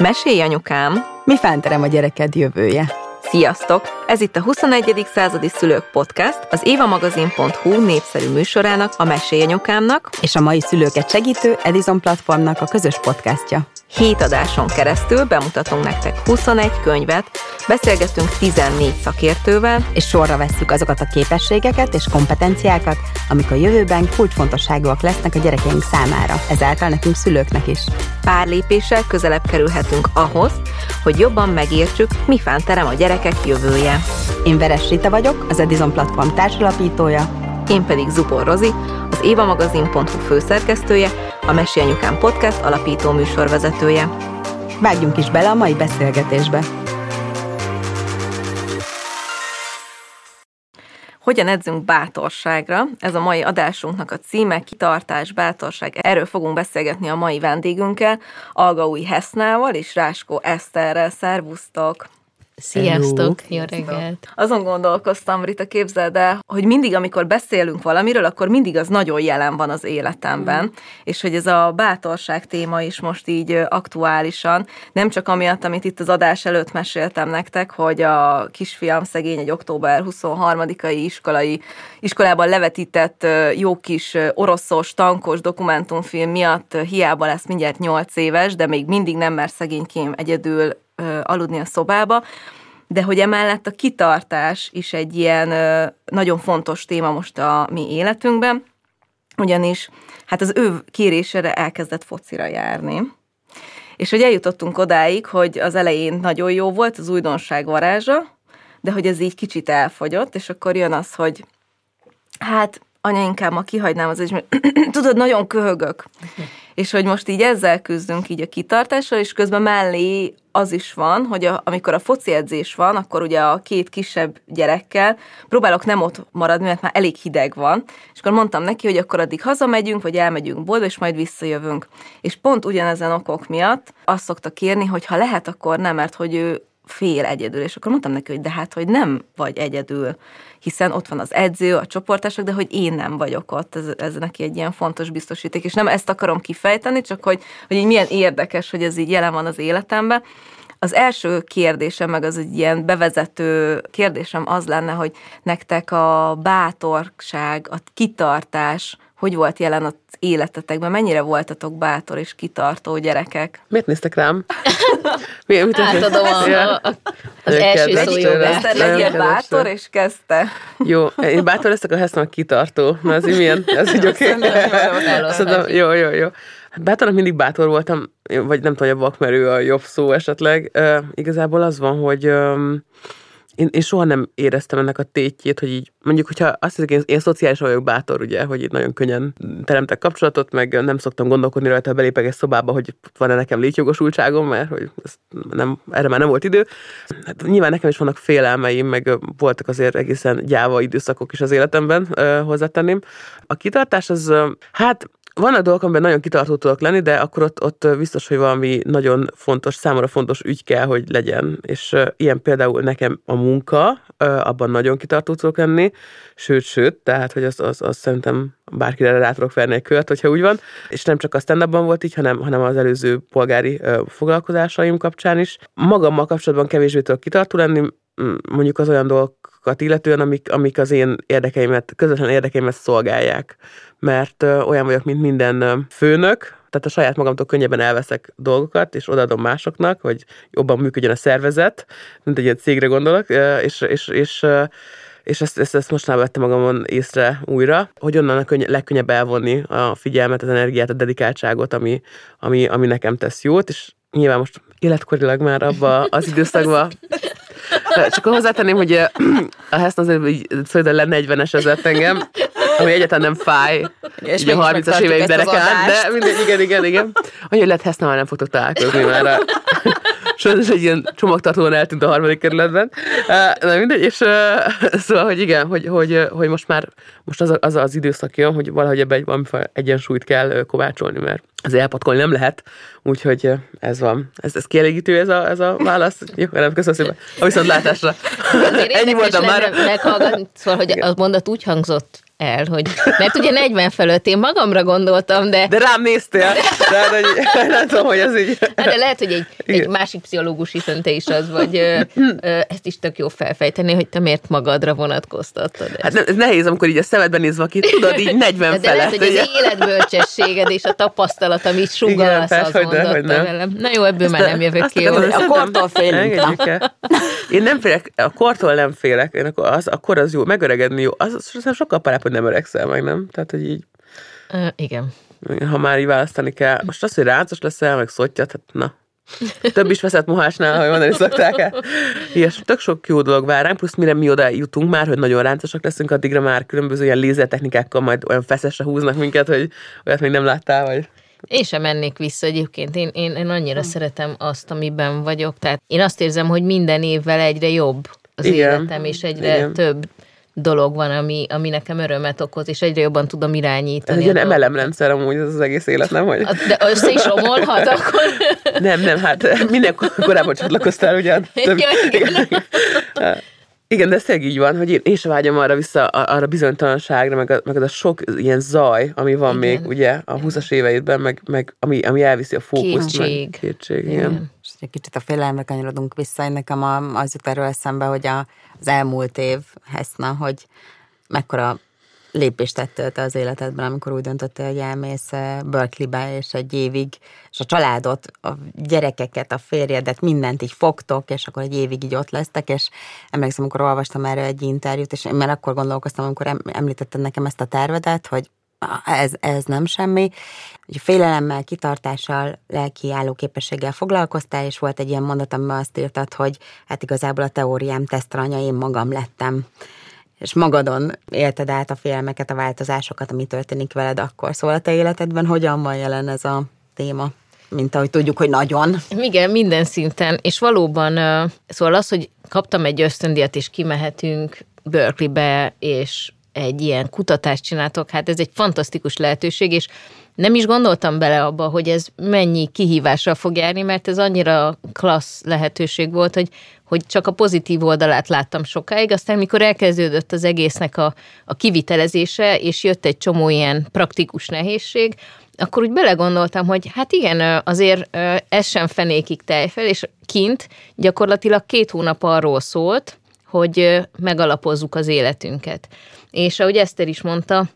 Mesélj anyukám! Mi fánterem a gyereked jövője? Sziasztok! Ez itt a 21. századi szülők podcast, az évamagazin.hu népszerű műsorának, a Mesélj anyukámnak és a mai szülőket segítő Edison platformnak a közös podcastja. Hét adáson keresztül bemutatunk nektek 21 könyvet, beszélgetünk 14 szakértővel, és sorra vesszük azokat a képességeket és kompetenciákat, amik a jövőben kulcsfontosságúak lesznek a gyerekeink számára, ezáltal nekünk szülőknek is. Pár lépéssel közelebb kerülhetünk ahhoz, hogy jobban megértsük, mi terem a gyerekek jövője. Én Veres Rita vagyok, az Edison Platform társalapítója, én pedig Zubor Rozi, az évamagazin.hu főszerkesztője, a Mesi Podcast alapító műsorvezetője. Vágjunk is bele a mai beszélgetésbe. Hogyan edzünk bátorságra? Ez a mai adásunknak a címe, kitartás, bátorság. Erről fogunk beszélgetni a mai vendégünkkel, Algaúj Hesznával és Ráskó Eszterrel. Szervusztok! Sziasztok, jó reggelt! Azon gondolkoztam, Rita, képzeld el, hogy mindig, amikor beszélünk valamiről, akkor mindig az nagyon jelen van az életemben, mm. és hogy ez a bátorság téma is most így aktuálisan, nem csak amiatt, amit itt az adás előtt meséltem nektek, hogy a kisfiam szegény egy október 23-ai iskolai, iskolában levetített jó kis oroszos, tankos dokumentumfilm miatt hiába lesz mindjárt 8 éves, de még mindig nem mer szegénykém egyedül aludni a szobába, de hogy emellett a kitartás is egy ilyen nagyon fontos téma most a mi életünkben, ugyanis hát az ő kérésére elkezdett focira járni. És hogy eljutottunk odáig, hogy az elején nagyon jó volt az újdonság varázsa, de hogy ez így kicsit elfogyott, és akkor jön az, hogy hát anya, inkább ma kihagynám az mert tudod, nagyon köhögök. És hogy most így ezzel küzdünk így a kitartással, és közben mellé az is van, hogy a, amikor a foci edzés van, akkor ugye a két kisebb gyerekkel próbálok nem ott maradni, mert már elég hideg van, és akkor mondtam neki, hogy akkor addig hazamegyünk, vagy elmegyünk boltba, és majd visszajövünk. És pont ugyanezen okok miatt azt szokta kérni, hogy ha lehet, akkor nem, mert hogy ő fél egyedül, és akkor mondtam neki, hogy de hát, hogy nem vagy egyedül, hiszen ott van az edző, a csoportások, de hogy én nem vagyok ott, ez, ez neki egy ilyen fontos biztosíték, és nem ezt akarom kifejteni, csak hogy, hogy így milyen érdekes, hogy ez így jelen van az életemben. Az első kérdésem, meg az egy ilyen bevezető kérdésem az lenne, hogy nektek a bátorság, a kitartás, hogy volt jelen az életetekben? Mennyire voltatok bátor és kitartó gyerekek? Miért néztek rám? Mi, mit Átadom a, a, a, az első szójogát. Legyél bátor, és kezdte. Jó, én bátor leszek, a heszem kitartó. Na, ez így milyen? Ez így oké. Okay. jó, jó, jó. Hát bátornak mindig bátor voltam, vagy nem tudom, hogy a vakmerő a jobb szó esetleg. Uh, igazából az van, hogy um, én, én soha nem éreztem ennek a tétjét, hogy így, mondjuk, hogyha azt hiszik, én, én szociális vagyok bátor, ugye, hogy itt nagyon könnyen teremtek kapcsolatot, meg nem szoktam gondolkodni rajta, ha belépek egy szobába, hogy van-e nekem létjogosultságom, mert hogy nem, erre már nem volt idő. Hát nyilván nekem is vannak félelmeim, meg voltak azért egészen gyáva időszakok is az életemben, hozzátenném. A kitartás az, hát vannak dolgok, amiben nagyon kitartó tudok lenni, de akkor ott, ott biztos, hogy valami nagyon fontos, számomra fontos ügy kell, hogy legyen. És uh, ilyen például nekem a munka, uh, abban nagyon kitartó tudok lenni, sőt, sőt, tehát, hogy azt az, az szerintem bárkire rá tudok verni egy kört, hogyha úgy van. És nem csak a stand volt így, hanem, hanem az előző polgári uh, foglalkozásaim kapcsán is. Magammal kapcsolatban kevésbé tudok kitartó lenni, mondjuk az olyan dolgokat illetően, amik, amik az én érdekeimet, közvetlen érdekeimet szolgálják. Mert olyan vagyok, mint minden főnök, tehát a saját magamtól könnyebben elveszek dolgokat, és odaadom másoknak, hogy jobban működjön a szervezet, mint egy ilyen cégre gondolok, és, és, és és ezt, ezt, ezt most már vettem magamon észre újra, hogy onnan a könny- legkönnyebb elvonni a figyelmet, az energiát, a dedikáltságot, ami, ami, ami nekem tesz jót, és nyilván most életkorilag már abba az időszakban csak hozzátenném, hogy a Heston azért így szóval le 40 esezett engem, ami egyáltalán nem fáj, és így a 30-as éveim derekán, de mindegy, igen, igen, igen. Hogy lehet már nem fogtok találkozni már sajnos egy ilyen csomagtartóan eltűnt a harmadik kerületben. Na mindegy, és szóval, hogy igen, hogy, hogy, hogy most már most az, az az időszak jön, hogy valahogy ebbe egy egyensúlyt kell kovácsolni, mert az elpatkolni nem lehet, úgyhogy ez van. Ez, ez kielégítő ez a, ez a válasz. Jó, nem, köszönöm szépen. A viszontlátásra. Ennyi voltam már. Meghallgatni, szóval, hogy a mondat úgy hangzott el, hogy, mert ugye 40 fölött én magamra gondoltam, de... De rám néztél, de, hogy tudom, hogy ez így... Hát de lehet, hogy egy, egy másik pszichológus is te is az, vagy ö, ö, ezt is tök jó felfejteni, hogy te miért magadra vonatkoztattad ezt. Hát ez nehéz, amikor így a szemedben nézve, aki tudod, így 40 de, de felett. lehet, hogy az életbölcsességed és a tapasztalat, amit sugalsz, az hogy de, hogy velem. Na jó, ebből már nem jövök ki. A kortól félünk. Én nem félek, a kortól nem félek, én akkor az, akkor az jó, megöregedni jó. Az, az sokkal parább, hogy nem öregszel meg, nem? Tehát, hogy így... Uh, igen. Ha már így választani kell. Most az, hogy ráncos leszel, meg szottyat, hát na, több is veszett mohásnál, ha mondani szokták el. Ilyes, tök sok jó dolog vár ránk, plusz mire mi oda jutunk már, hogy nagyon ráncosak leszünk, addigra már különböző ilyen lézertechnikákkal majd olyan feszesre húznak minket, hogy olyat még nem láttál, vagy... Én sem mennék vissza egyébként. Én, én, én annyira hmm. szeretem azt, amiben vagyok. Tehát én azt érzem, hogy minden évvel egyre jobb az Igen. életem, és egyre Igen. több dolog van, ami, ami nekem örömet okoz, és egyre jobban tudom irányítani. Ez egy ilyen MLM rendszer amúgy ez az egész élet, nem? Hogy... De össze is omolhat akkor? Nem, nem, hát minden korábban csatlakoztál, ugye? Több... Ja, igen. Igen, de ez tényleg így van, hogy én, én sem vágyom arra vissza, arra bizonytalanságra, meg, a, meg az a sok ilyen zaj, ami van igen. még ugye a 20-as éveidben, meg, meg ami, ami elviszi a fókuszt. Kétség. Meg, kétség, igen. igen. És egy kicsit a félelemre kanyarodunk vissza, én nekem az jut erről eszembe, hogy a, az elmúlt év Heszna, hogy mekkora lépést tettél te az életedben, amikor úgy döntöttél, hogy elmész eh, Berkeleybe, és egy évig, és a családot, a gyerekeket, a férjedet, mindent így fogtok, és akkor egy évig így ott lesztek, és emlékszem, amikor olvastam erre egy interjút, és én már akkor gondolkoztam, amikor említetted nekem ezt a tervedet, hogy ez, ez nem semmi. Hogy félelemmel, kitartással, lelki állóképességgel foglalkoztál, és volt egy ilyen mondat, amiben azt írtad, hogy hát igazából a teóriám tesztranya, én magam lettem és magadon élted át a félelmeket, a változásokat, ami történik veled akkor. Szóval a te életedben hogyan van jelen ez a téma? Mint ahogy tudjuk, hogy nagyon. Igen, minden szinten. És valóban, szóval az, hogy kaptam egy ösztöndíjat, és kimehetünk Berkeleybe, és egy ilyen kutatást csináltok, hát ez egy fantasztikus lehetőség, és nem is gondoltam bele abba, hogy ez mennyi kihívással fog járni, mert ez annyira klassz lehetőség volt, hogy, hogy csak a pozitív oldalát láttam sokáig, aztán mikor elkezdődött az egésznek a, a kivitelezése, és jött egy csomó ilyen praktikus nehézség, akkor úgy belegondoltam, hogy hát igen, azért ez sem fenékig tejfel, és kint gyakorlatilag két hónap arról szólt, hogy megalapozzuk az életünket. És ahogy Eszter is mondta,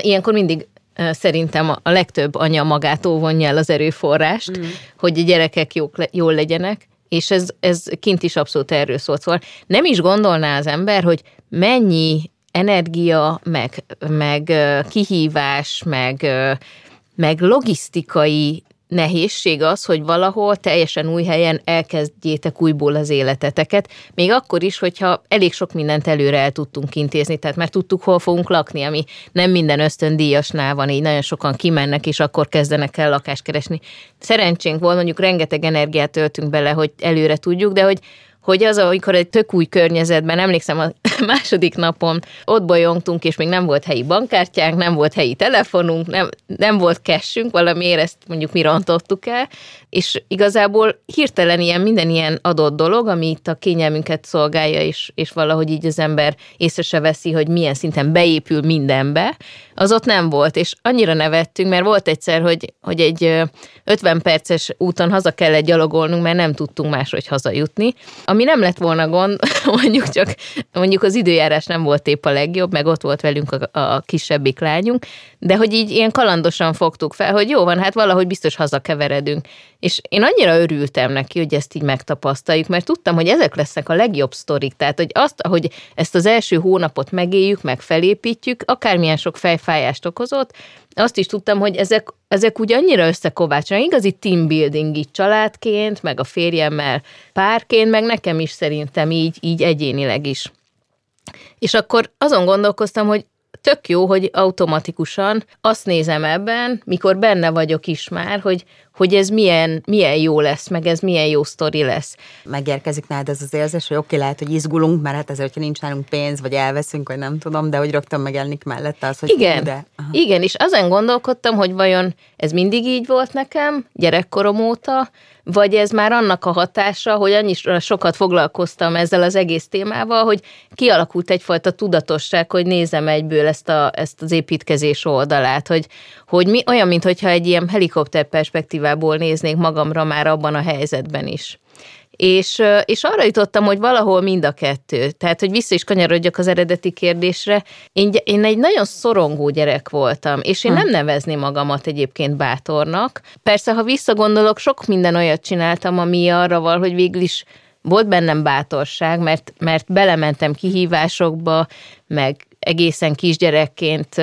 ilyenkor mindig szerintem a legtöbb anya magától vonja el az erőforrást, mm. hogy a gyerekek jók, jól legyenek, és ez, ez kint is abszolút erről szólt. Szóval nem is gondolná az ember, hogy mennyi energia, meg, meg kihívás, meg, meg logisztikai nehézség az, hogy valahol teljesen új helyen elkezdjétek újból az életeteket, még akkor is, hogyha elég sok mindent előre el tudtunk intézni, tehát már tudtuk, hol fogunk lakni, ami nem minden ösztöndíjasnál van, így nagyon sokan kimennek, és akkor kezdenek el lakást keresni. Szerencsénk volt, mondjuk rengeteg energiát töltünk bele, hogy előre tudjuk, de hogy hogy az, amikor egy tök új környezetben, emlékszem a második napon ott bolyongtunk, és még nem volt helyi bankkártyánk, nem volt helyi telefonunk, nem, nem volt cashünk, valamiért ezt mondjuk mi rontottuk el, és igazából hirtelen ilyen minden ilyen adott dolog, ami itt a kényelmünket szolgálja, és, és valahogy így az ember észre se veszi, hogy milyen szinten beépül mindenbe, az ott nem volt, és annyira nevettünk, mert volt egyszer, hogy, hogy egy 50 perces úton haza kellett gyalogolnunk, mert nem tudtunk máshogy hazajutni, ami nem lett volna gond, mondjuk csak mondjuk az időjárás nem volt épp a legjobb, meg ott volt velünk a, a kisebbik lányunk, de hogy így ilyen kalandosan fogtuk fel, hogy jó van, hát valahogy biztos hazakeveredünk. És én annyira örültem neki, hogy ezt így megtapasztaljuk, mert tudtam, hogy ezek lesznek a legjobb sztorik. Tehát, hogy azt, hogy ezt az első hónapot megéljük, meg felépítjük, akármilyen sok fejfájást okozott, azt is tudtam, hogy ezek, ezek úgy annyira összekovácsolnak, igazi team building így családként, meg a férjemmel párként, meg nekem is szerintem így, így egyénileg is. És akkor azon gondolkoztam, hogy tök jó, hogy automatikusan azt nézem ebben, mikor benne vagyok is már, hogy hogy ez milyen, milyen jó lesz, meg ez milyen jó sztori lesz. Megérkezik nálad ez az érzés, hogy oké, lehet, hogy izgulunk, mert hát ezért, hogyha nincs nálunk pénz, vagy elveszünk, vagy nem tudom, de hogy rögtön megjelenik mellette az, hogy igen, de. igen, és azon gondolkodtam, hogy vajon ez mindig így volt nekem, gyerekkorom óta, vagy ez már annak a hatása, hogy annyira sokat foglalkoztam ezzel az egész témával, hogy kialakult egyfajta tudatosság, hogy nézem egyből ezt, a, ezt az építkezés oldalát, hogy, hogy mi olyan, mintha egy ilyen helikopter perspektívából néznék magamra már abban a helyzetben is. És, és arra jutottam, hogy valahol mind a kettő. Tehát, hogy vissza is kanyarodjak az eredeti kérdésre. Én, én egy nagyon szorongó gyerek voltam, és én hm. nem nevezném magamat egyébként bátornak. Persze, ha visszagondolok, sok minden olyat csináltam, ami arra val, hogy végül is volt bennem bátorság, mert, mert belementem kihívásokba, meg egészen kisgyerekként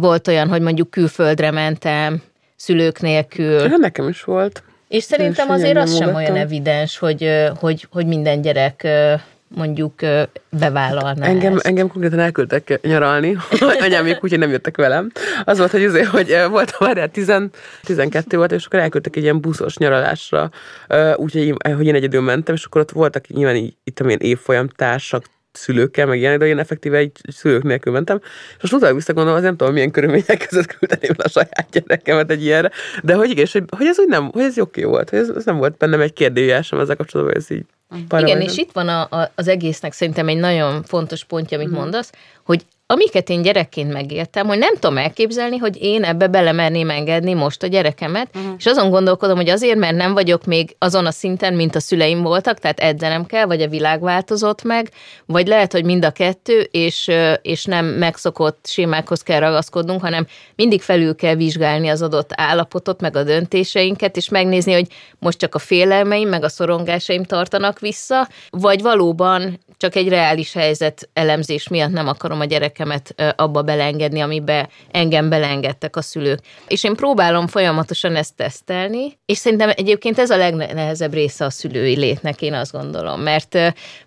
volt olyan, hogy mondjuk külföldre mentem, szülők nélkül. Nekem is volt. És szerintem azért az sem olyan evidens, hogy, hogy, hogy minden gyerek mondjuk bevállalná engem, ezt. Engem konkrétan elküldtek nyaralni, anyám még úgy, nem jöttek velem. Az volt, hogy, azért, hogy voltam már 10, 12 volt, és akkor elküldtek egy ilyen buszos nyaralásra, úgyhogy hogy én egyedül mentem, és akkor ott voltak nyilván így, itt amilyen évfolyam társak, szülőkkel, meg ilyen, de én effektíve egy szülők nélkül mentem, és most utána visszagondolom, az nem tudom, milyen körülmények között küldeném a saját gyerekemet egy ilyenre, de hogy igen, hogy, hogy ez úgy nem, hogy ez oké volt, hogy ez, ez nem volt bennem egy kérdőjel sem ezzel kapcsolatban, hogy ez így Igen, és itt van a, a, az egésznek szerintem egy nagyon fontos pontja, amit mm. mondasz, hogy amiket én gyerekként megéltem, hogy nem tudom elképzelni, hogy én ebbe belemerném engedni most a gyerekemet, uh-huh. és azon gondolkodom, hogy azért, mert nem vagyok még azon a szinten, mint a szüleim voltak, tehát edzenem kell, vagy a világ változott meg, vagy lehet, hogy mind a kettő, és, és nem megszokott sémákhoz kell ragaszkodnunk, hanem mindig felül kell vizsgálni az adott állapotot, meg a döntéseinket, és megnézni, hogy most csak a félelmeim, meg a szorongásaim tartanak vissza, vagy valóban csak egy reális helyzet elemzés miatt nem akarom a gyerekemet abba belengedni, amibe engem belengedtek a szülők. És én próbálom folyamatosan ezt tesztelni, és szerintem egyébként ez a legnehezebb része a szülői létnek, én azt gondolom, mert,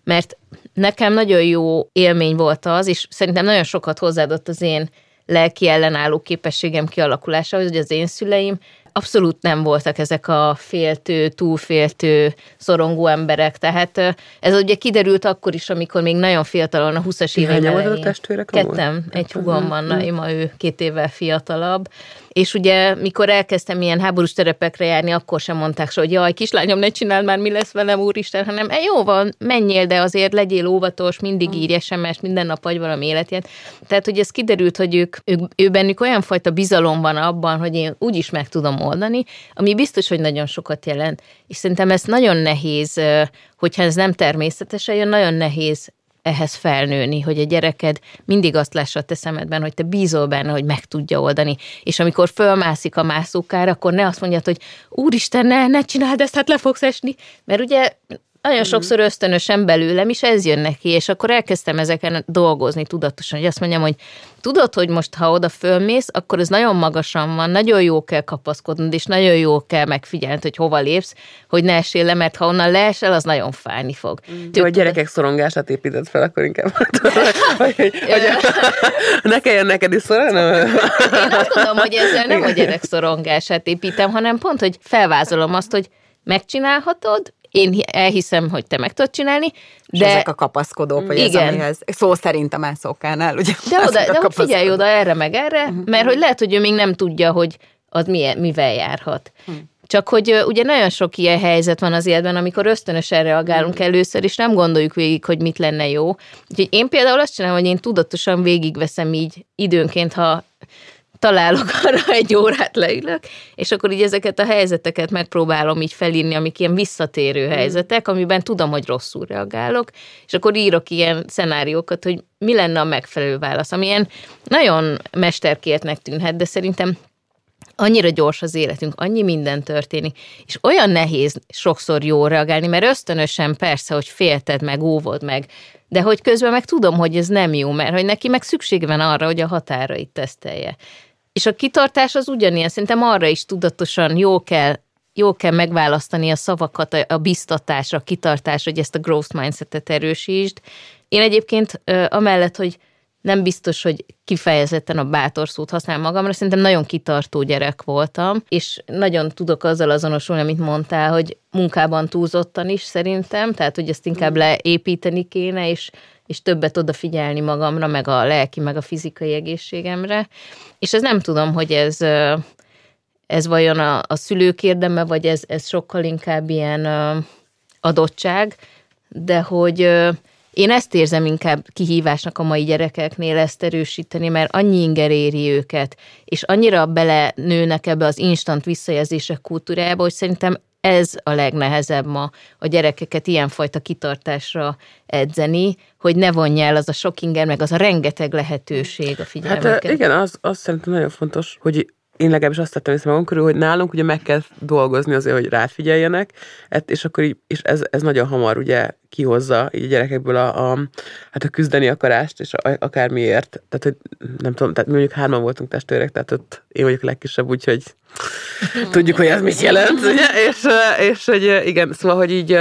mert nekem nagyon jó élmény volt az, és szerintem nagyon sokat hozzáadott az én lelki ellenálló képességem kialakulása, hogy az én szüleim abszolút nem voltak ezek a féltő, túlféltő, szorongó emberek. Tehát ez ugye kiderült akkor is, amikor még nagyon fiatalon, a 20-as évek elején. a testvérek? Kettem, egy hugom van, na, ő két évvel fiatalabb. És ugye, mikor elkezdtem ilyen háborús terepekre járni, akkor sem mondták hogy jaj, kislányom, ne csináld már, mi lesz velem, úristen, hanem e, jó van, menjél, de azért legyél óvatos, mindig írj sms minden nap vagy valami életet. Tehát, hogy ez kiderült, hogy ők, ők, ő bennük olyan fajta bizalom van abban, hogy én úgy is meg tudom oldani, ami biztos, hogy nagyon sokat jelent. És szerintem ez nagyon nehéz, hogyha ez nem természetesen jön, nagyon nehéz ehhez felnőni, hogy a gyereked mindig azt lássa a te szemedben, hogy te bízol benne, hogy meg tudja oldani. És amikor fölmászik a mászókára, akkor ne azt mondjad, hogy úristen, ne, ne csináld ezt, hát le fogsz esni. Mert ugye nagyon sokszor ösztönösen belőlem is ez jön neki, és akkor elkezdtem ezeken dolgozni tudatosan, hogy azt mondjam, hogy tudod, hogy most ha oda fölmész, akkor ez nagyon magasan van, nagyon jó kell kapaszkodnod, és nagyon jó kell megfigyelned, hogy hova lépsz, hogy ne esél le, mert ha onnan leesel, az nagyon fájni fog. Mm. Jó, a gyerekek szorongását épített fel, akkor inkább. hogy, hogy, hogy, ne kelljen neked is szorongni? Én azt gondolom, hogy ezzel nem a gyerek szorongását építem, hanem pont, hogy felvázolom azt, hogy megcsinálhatod, én elhiszem, hogy te meg tudod csinálni, de... És ezek a kapaszkodók, vagy igen. ez, amihez szó szerint a mászókánál, ugye? De, oda, de hogy figyelj oda erre meg erre, uh-huh. mert hogy lehet, hogy ő még nem tudja, hogy az milyen, mivel járhat. Uh-huh. Csak hogy ugye nagyon sok ilyen helyzet van az életben, amikor ösztönösen reagálunk uh-huh. először, és nem gondoljuk végig, hogy mit lenne jó. Úgyhogy én például azt csinálom, hogy én tudatosan végigveszem így időnként, ha találok arra egy órát leülök, és akkor így ezeket a helyzeteket megpróbálom így felírni, amik ilyen visszatérő mm. helyzetek, amiben tudom, hogy rosszul reagálok, és akkor írok ilyen szenáriókat, hogy mi lenne a megfelelő válasz, ami ilyen nagyon mesterkértnek tűnhet, de szerintem annyira gyors az életünk, annyi minden történik, és olyan nehéz sokszor jól reagálni, mert ösztönösen persze, hogy félted meg, óvod meg, de hogy közben meg tudom, hogy ez nem jó, mert hogy neki meg szüksége van arra, hogy a határait tesztelje. És a kitartás az ugyanilyen, szerintem arra is tudatosan jó kell jó kell megválasztani a szavakat, a biztatásra, a kitartásra, hogy ezt a growth mindsetet erősítsd. Én egyébként amellett, hogy nem biztos, hogy kifejezetten a bátor szót használ magamra, szerintem nagyon kitartó gyerek voltam, és nagyon tudok azzal azonosulni, amit mondtál, hogy munkában túlzottan is szerintem, tehát hogy ezt inkább leépíteni kéne, és, és többet odafigyelni magamra, meg a lelki, meg a fizikai egészségemre. És ez nem tudom, hogy ez ez vajon a, a szülők érdeme, vagy ez, ez sokkal inkább ilyen adottság, de hogy én ezt érzem inkább kihívásnak a mai gyerekeknél ezt erősíteni, mert annyi inger éri őket, és annyira bele nőnek ebbe az instant visszajelzések kultúrájába, hogy szerintem ez a legnehezebb ma a gyerekeket ilyenfajta kitartásra edzeni, hogy ne vonja el az a sok inger, meg az a rengeteg lehetőség a figyelmüket. Hát igen, az, az szerintem nagyon fontos, hogy én legalábbis azt tettem észre magam körül, hogy nálunk ugye meg kell dolgozni azért, hogy ráfigyeljenek, és akkor így, és ez, ez nagyon hamar ugye kihozza így a gyerekekből a, a, hát a küzdeni akarást, és a, akármiért. Tehát, hogy nem tudom, tehát mondjuk hárman voltunk testvérek, tehát ott én vagyok a legkisebb, úgyhogy tudjuk, hogy ez mit jelent, ugye? És, és hogy igen, szóval, hogy így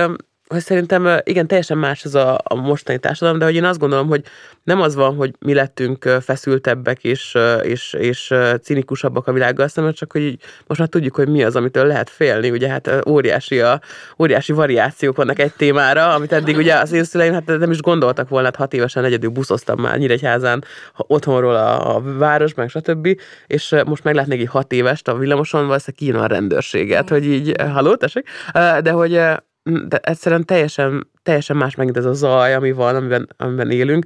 hogy szerintem igen, teljesen más ez a, a mostani társadalom, de hogy én azt gondolom, hogy nem az van, hogy mi lettünk feszültebbek és, és, és cinikusabbak a világgal szemben, csak hogy most már tudjuk, hogy mi az, amitől lehet félni. Ugye hát óriási, a, óriási variációk vannak egy témára, amit eddig ugye az én szüleim hát nem is gondoltak volna, hát hat évesen egyedül buszoztam már Nyíregyházán otthonról a, a város, meg stb. És most meglátnék egy hat évest a villamoson, valószínűleg kína a rendőrséget, hogy így, haló, tessék, de hogy de egyszerűen teljesen, teljesen más megint ez a zaj, ami van, amiben, amiben élünk.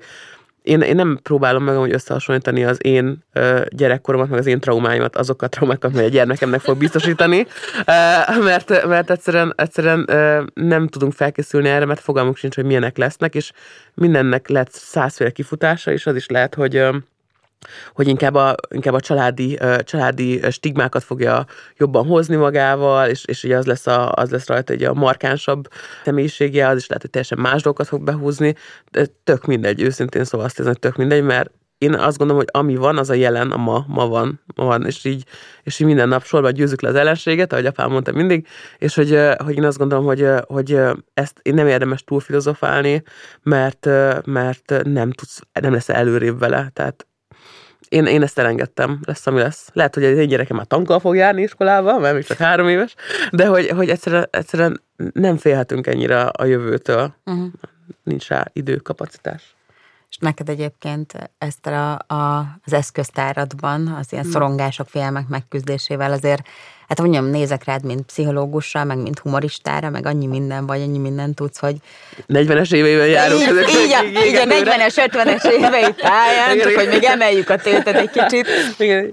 Én, én nem próbálom meg hogy összehasonlítani az én ö, gyerekkoromat, meg az én traumáimat azokkal a traumákat, amely a gyermekemnek fog biztosítani, ö, mert, mert egyszerűen, egyszerűen ö, nem tudunk felkészülni erre, mert fogalmunk sincs, hogy milyenek lesznek, és mindennek lehet százféle kifutása, és az is lehet, hogy ö, hogy inkább a, inkább a családi, családi stigmákat fogja jobban hozni magával, és, és ugye az lesz, a, az lesz rajta egy a markánsabb személyisége, az is lehet, hogy teljesen más dolgokat fog behúzni, de tök mindegy, őszintén szóval azt érzem, hogy tök mindegy, mert én azt gondolom, hogy ami van, az a jelen, a ma, ma van, ma van, és így, és így minden nap sorban győzzük le az ellenséget, ahogy apám mondta mindig, és hogy, hogy én azt gondolom, hogy, hogy ezt én nem érdemes túl filozofálni, mert, mert nem tudsz, nem lesz előrébb vele, tehát én, én ezt elengedtem, lesz, ami lesz. Lehet, hogy az én gyerekem már tankkal fog járni iskolába, mert még csak három éves, de hogy, hogy egyszerűen, egyszerűen nem félhetünk ennyire a jövőtől. Uh-huh. Nincs rá idő, kapacitás. És neked egyébként ezt a, a, az eszköztáradban, az ilyen hmm. szorongások, félmek megküzdésével azért, hát mondjam, nézek rád, mint pszichológusra, meg mint humoristára, meg annyi minden vagy, annyi minden tudsz, hogy... 40-es éveiben járunk. Így, ezek így, a, így a 40-es, 50-es évei pályán, csak hogy még emeljük a tétet egy kicsit. Igen.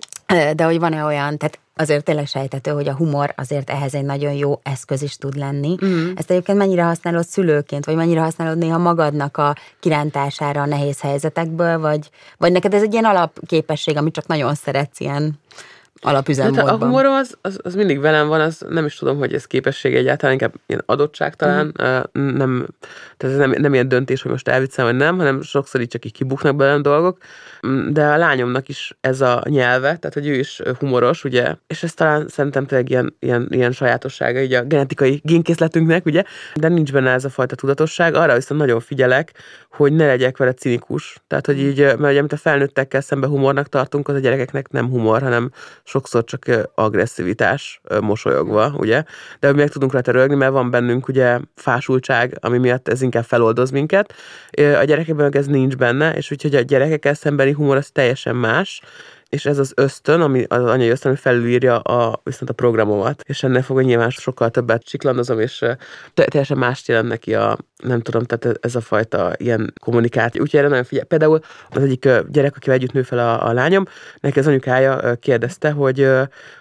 De hogy van-e olyan, tehát azért tényleg sejtető, hogy a humor azért ehhez egy nagyon jó eszköz is tud lenni. Mm. Ezt egyébként mennyire használod szülőként, vagy mennyire használod néha magadnak a kirántására a nehéz helyzetekből, vagy, vagy neked ez egy ilyen alapképesség, amit csak nagyon szeretsz ilyen alapüzemmódban. Hát a humorom az, az, az, mindig velem van, az nem is tudom, hogy ez képesség egyáltalán, inkább ilyen adottság talán, uh-huh. nem, tehát ez nem, nem ilyen döntés, hogy most elviccem, vagy nem, hanem sokszor így csak így kibuknak belem dolgok, de a lányomnak is ez a nyelve, tehát hogy ő is humoros, ugye, és ez talán szerintem tényleg ilyen, ilyen, ilyen sajátossága így a genetikai génkészletünknek, ugye, de nincs benne ez a fajta tudatosság, arra viszont nagyon figyelek, hogy ne legyek vele cinikus, tehát hogy így, mert ugye, amit a felnőttekkel szemben humornak tartunk, az a gyerekeknek nem humor, hanem sokszor csak agresszivitás mosolyogva, ugye? De mi meg tudunk rá rögni, mert van bennünk ugye fásultság, ami miatt ez inkább feloldoz minket. A gyerekekben ez nincs benne, és úgyhogy a gyerekekkel szembeni humor az teljesen más, és ez az ösztön, ami az anyai ösztön, ami felülírja a, viszont a programomat, és ennek fogja nyilván sokkal többet csiklandozom, és teljesen mást jelent neki a, nem tudom, tehát ez a fajta ilyen kommunikáció. Úgyhogy erre nagyon figyel. Például az egyik gyerek, akivel együtt nő fel a, a lányom, neki az anyukája kérdezte, hogy,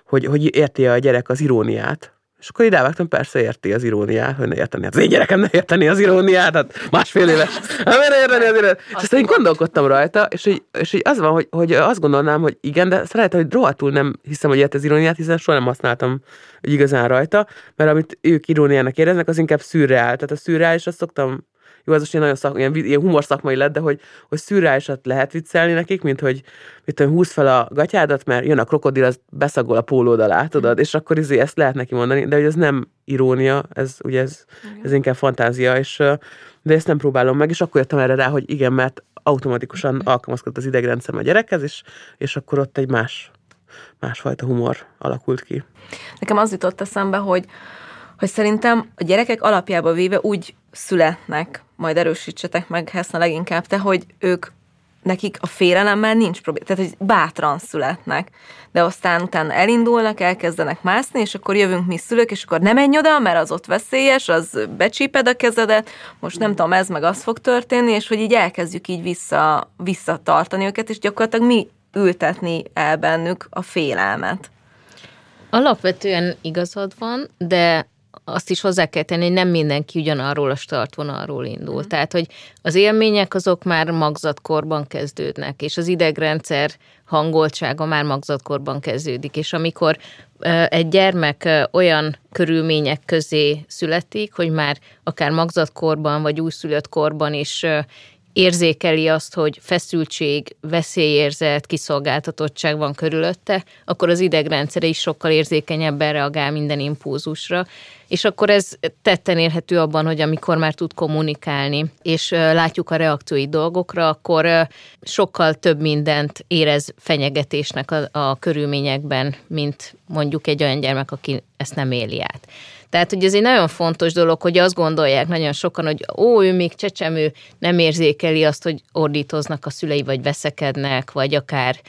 hogy, hogy érti a gyerek az iróniát, és akkor ide vágtam, persze érti az iróniát, hogy ne érteni. Hát az én gyerekem ne érteni az iróniát, hát másfél éves. Hát miért érteni az iróniát? És aztán én gondolkodtam rajta, és hogy, és hogy az van, hogy, hogy azt gondolnám, hogy igen, de szeretem, hogy rohadtul nem hiszem, hogy ért az iróniát, hiszen soha nem használtam igazán rajta, mert amit ők iróniának éreznek, az inkább szürreál. Tehát a szürreális, azt szoktam jó, ez most ilyen, nagyon szak, ilyen, ilyen humor szakmai lett, de hogy, hogy szürreálisat lehet viccelni nekik, mint hogy mit tudom, húz fel a gatyádat, mert jön a krokodil, az beszagol a pólód alá, tudod, és akkor izé ezt lehet neki mondani, de hogy ez nem irónia, ez ugye ez, ez inkább fantázia, és de ezt nem próbálom meg, és akkor jöttem erre rá, hogy igen, mert automatikusan alkalmazkodott az idegrendszerem a gyerekhez, és, és akkor ott egy más, másfajta humor alakult ki. Nekem az jutott eszembe, hogy, hogy szerintem a gyerekek alapjába véve úgy születnek, majd erősítsetek meg Heszna leginkább te, hogy ők nekik a félelemmel nincs probléma, tehát hogy bátran születnek, de aztán utána elindulnak, elkezdenek mászni, és akkor jövünk mi szülők, és akkor nem menj oda, mert az ott veszélyes, az becsíped a kezedet, most nem tudom, ez meg az fog történni, és hogy így elkezdjük így vissza, visszatartani őket, és gyakorlatilag mi ültetni el bennük a félelmet. Alapvetően igazad van, de azt is hozzá kell tenni, hogy nem mindenki ugyanarról a startvonalról indul. Mm. Tehát, hogy az élmények azok már magzatkorban kezdődnek, és az idegrendszer hangoltsága már magzatkorban kezdődik, és amikor egy gyermek olyan körülmények közé születik, hogy már akár magzatkorban vagy újszülött korban is érzékeli azt, hogy feszültség, veszélyérzet, kiszolgáltatottság van körülötte, akkor az idegrendszere is sokkal érzékenyebben reagál minden impulzusra, és akkor ez tetten érhető abban, hogy amikor már tud kommunikálni, és látjuk a reakciói dolgokra, akkor sokkal több mindent érez fenyegetésnek a, a körülményekben, mint mondjuk egy olyan gyermek, aki ezt nem éli át. Tehát, hogy ez egy nagyon fontos dolog, hogy azt gondolják nagyon sokan, hogy ó, ő még csecsemő, nem érzékeli azt, hogy ordítoznak a szülei, vagy veszekednek, vagy akár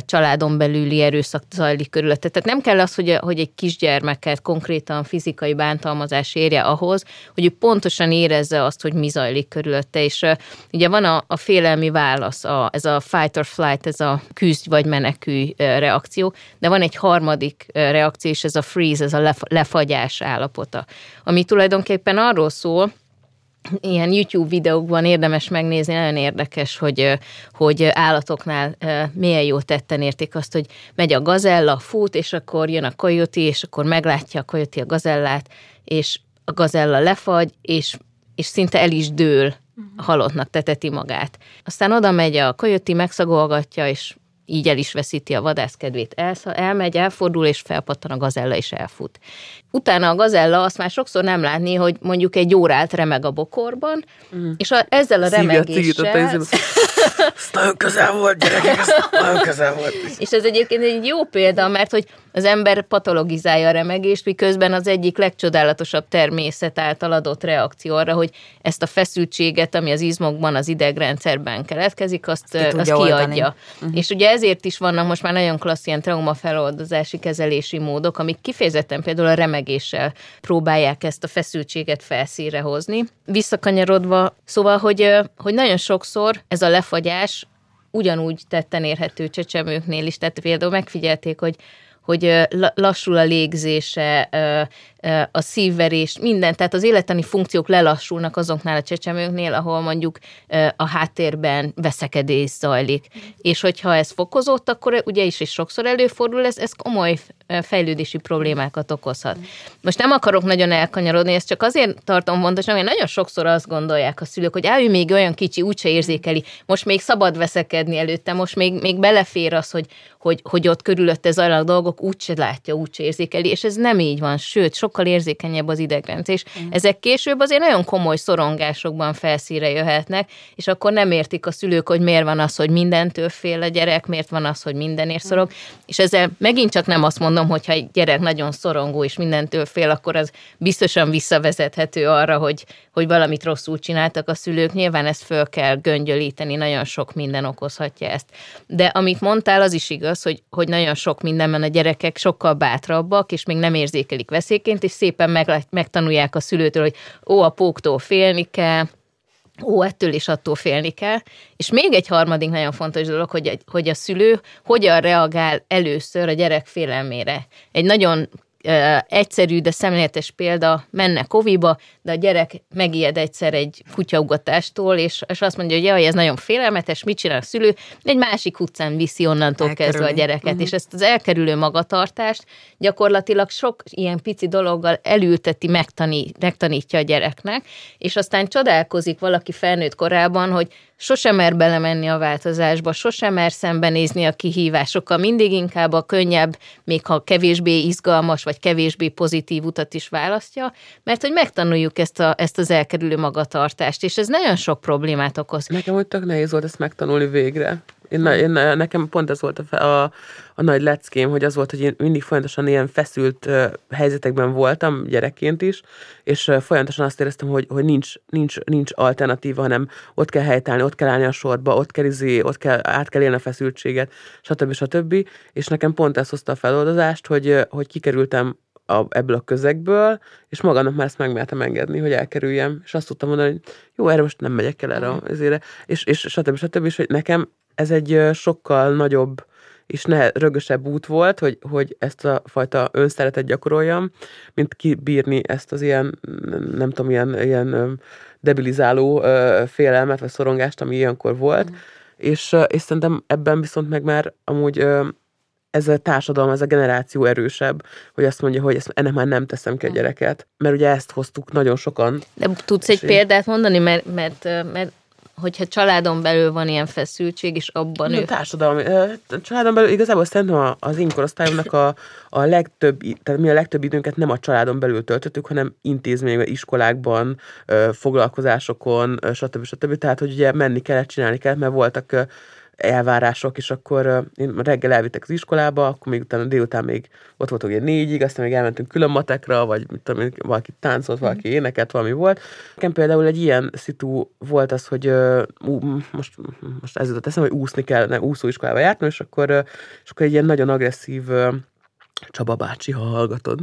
családon belüli erőszak zajlik körülötte. Tehát nem kell az, hogy, hogy egy kisgyermeket konkrétan fizikai bántalmazás érje ahhoz, hogy ő pontosan érezze azt, hogy mi zajlik körülötte. És ugye van a, a félelmi válasz, a, ez a fight or flight, ez a küzd vagy menekülj reakció, de van egy harmadik reakció, és ez a freeze, ez a lefagyás állapota, ami tulajdonképpen arról szól, ilyen YouTube videókban érdemes megnézni, nagyon érdekes, hogy, hogy állatoknál milyen jó tetten érték azt, hogy megy a gazella, fut, és akkor jön a kajoti, és akkor meglátja a kajoti a gazellát, és a gazella lefagy, és, és szinte el is dől, uh-huh. halottnak teteti magát. Aztán oda megy a kajoti, megszagolgatja, és így el is veszíti a vadászkedvét, el, elmegy, elfordul, és felpattan a gazella, és elfut. Utána a gazella azt már sokszor nem látni, hogy mondjuk egy órát remeg a bokorban, mm. és a, ezzel a remegéssel... Ez nagyon közel volt, gyerekek, ez nagyon közel volt. És ez egyébként egy jó példa, mert hogy az ember patologizálja a remegést, miközben az egyik legcsodálatosabb természet által adott reakció arra, hogy ezt a feszültséget, ami az izmokban, az idegrendszerben keletkezik, azt, azt, azt kiadja. Uh-huh. És ugye ezért is vannak most már nagyon klassz ilyen traumafeloldozási kezelési módok, amik kifejezetten például a remegéssel próbálják ezt a feszültséget felszíre hozni. Visszakanyarodva, szóval, hogy, hogy nagyon sokszor ez a lefagyás ugyanúgy tetten érhető csecsemőknél is, tehát például megfigyelték, hogy hogy lassul a légzése, a szívverés, minden, tehát az élettani funkciók lelassulnak azoknál a csecsemőknél, ahol mondjuk a háttérben veszekedés zajlik. És hogyha ez fokozott, akkor ugye is is sokszor előfordul, ez, ez komoly fejlődési problémákat okozhat. Most nem akarok nagyon elkanyarodni, ezt csak azért tartom fontosnak, mert nagyon sokszor azt gondolják a szülők, hogy ő még olyan kicsi, úgyse érzékeli, most még szabad veszekedni előtte, most még, még belefér az, hogy, hogy, hogy ott körülötte zajlanak dolgok, úgyse látja, úgyse érzékeli, és ez nem így van, sőt, sokkal érzékenyebb az idegrendszer, és mm. ezek később azért nagyon komoly szorongásokban felszíre jöhetnek, és akkor nem értik a szülők, hogy miért van az, hogy mindentől fél a gyerek, miért van az, hogy mindenért szorong, mm. és ezzel megint csak nem azt mondom, hogy ha egy gyerek nagyon szorongó és mindentől fél, akkor az biztosan visszavezethető arra, hogy, hogy valamit rosszul csináltak a szülők. Nyilván ezt föl kell göngyölíteni, nagyon sok minden okozhatja ezt. De amit mondtál, az is igaz, hogy, hogy nagyon sok mindenben a gyerekek sokkal bátrabbak, és még nem érzékelik veszélyként, és szépen meg, megtanulják a szülőtől, hogy ó, a póktól félni kell, ó, ettől is attól félni kell. És még egy harmadik nagyon fontos dolog, hogy, hogy a szülő hogyan reagál először a gyerek félelmére. Egy nagyon egyszerű, de szemléletes példa, menne koviba, de a gyerek megijed egyszer egy kutyaugatástól, és, és azt mondja, hogy jaj, ez nagyon félelmetes, mit csinál a szülő, egy másik utcán viszi onnantól Elkerülni. kezdve a gyereket, uh-huh. és ezt az elkerülő magatartást gyakorlatilag sok ilyen pici dologgal elülteti, megtanít, megtanítja a gyereknek, és aztán csodálkozik valaki felnőtt korában, hogy sosem mer belemenni a változásba, sosem mer szembenézni a kihívásokkal, mindig inkább a könnyebb, még ha kevésbé izgalmas, vagy kevésbé pozitív utat is választja, mert hogy megtanuljuk ezt, a, ezt az elkerülő magatartást, és ez nagyon sok problémát okoz. Nekem úgy tök nehéz volt ezt megtanulni végre. Én, én, nekem pont ez volt a, a, a nagy leckém, hogy az volt, hogy én mindig folyamatosan ilyen feszült uh, helyzetekben voltam gyerekként is, és uh, folyamatosan azt éreztem, hogy, hogy nincs, nincs, nincs alternatíva, hanem ott kell helytállni, ott kell állni a sorba, ott kell izé, ott kell, át kell élni a feszültséget, stb. stb. És nekem pont ez hozta a feloldozást, hogy, hogy kikerültem a, ebből a közegből, és magamnak már ezt megmertem engedni, hogy elkerüljem, és azt tudtam mondani, hogy jó, erre most nem megyek el erre azért, és, és stb. stb. És hogy nekem ez egy sokkal nagyobb és ne, rögösebb út volt, hogy, hogy ezt a fajta önszeretet gyakoroljam, mint kibírni ezt az ilyen, nem tudom, ilyen, ilyen debilizáló félelmet, vagy szorongást, ami ilyenkor volt. Mm. És, és szerintem ebben viszont meg már amúgy ez a társadalom, ez a generáció erősebb, hogy azt mondja, hogy ezt, ennek már nem teszem ki a mm. gyereket. Mert ugye ezt hoztuk nagyon sokan. De tudsz egy példát mondani, mert, mert, mert hogyha családon belül van ilyen feszültség, és abban ő... Társadalmi, családon belül igazából szerintem az én korosztályomnak a, a legtöbb, tehát mi a legtöbb időnket nem a családon belül töltöttük, hanem intézményben, iskolákban, foglalkozásokon, stb. stb. Tehát, hogy ugye menni kellett, csinálni kellett, mert voltak elvárások, és akkor én reggel elvittek az iskolába, akkor még utána délután még ott voltunk ugye négyig, aztán még elmentünk külön matekra, vagy mit tudom, valaki táncolt, valaki énekelt, valami volt. Nekem például egy ilyen szitu volt az, hogy uh, most, most ez jutott eszem, hogy úszni kell, ne, úszóiskolába jártam, és akkor, uh, és akkor egy ilyen nagyon agresszív uh, Csaba bácsi, ha hallgatod.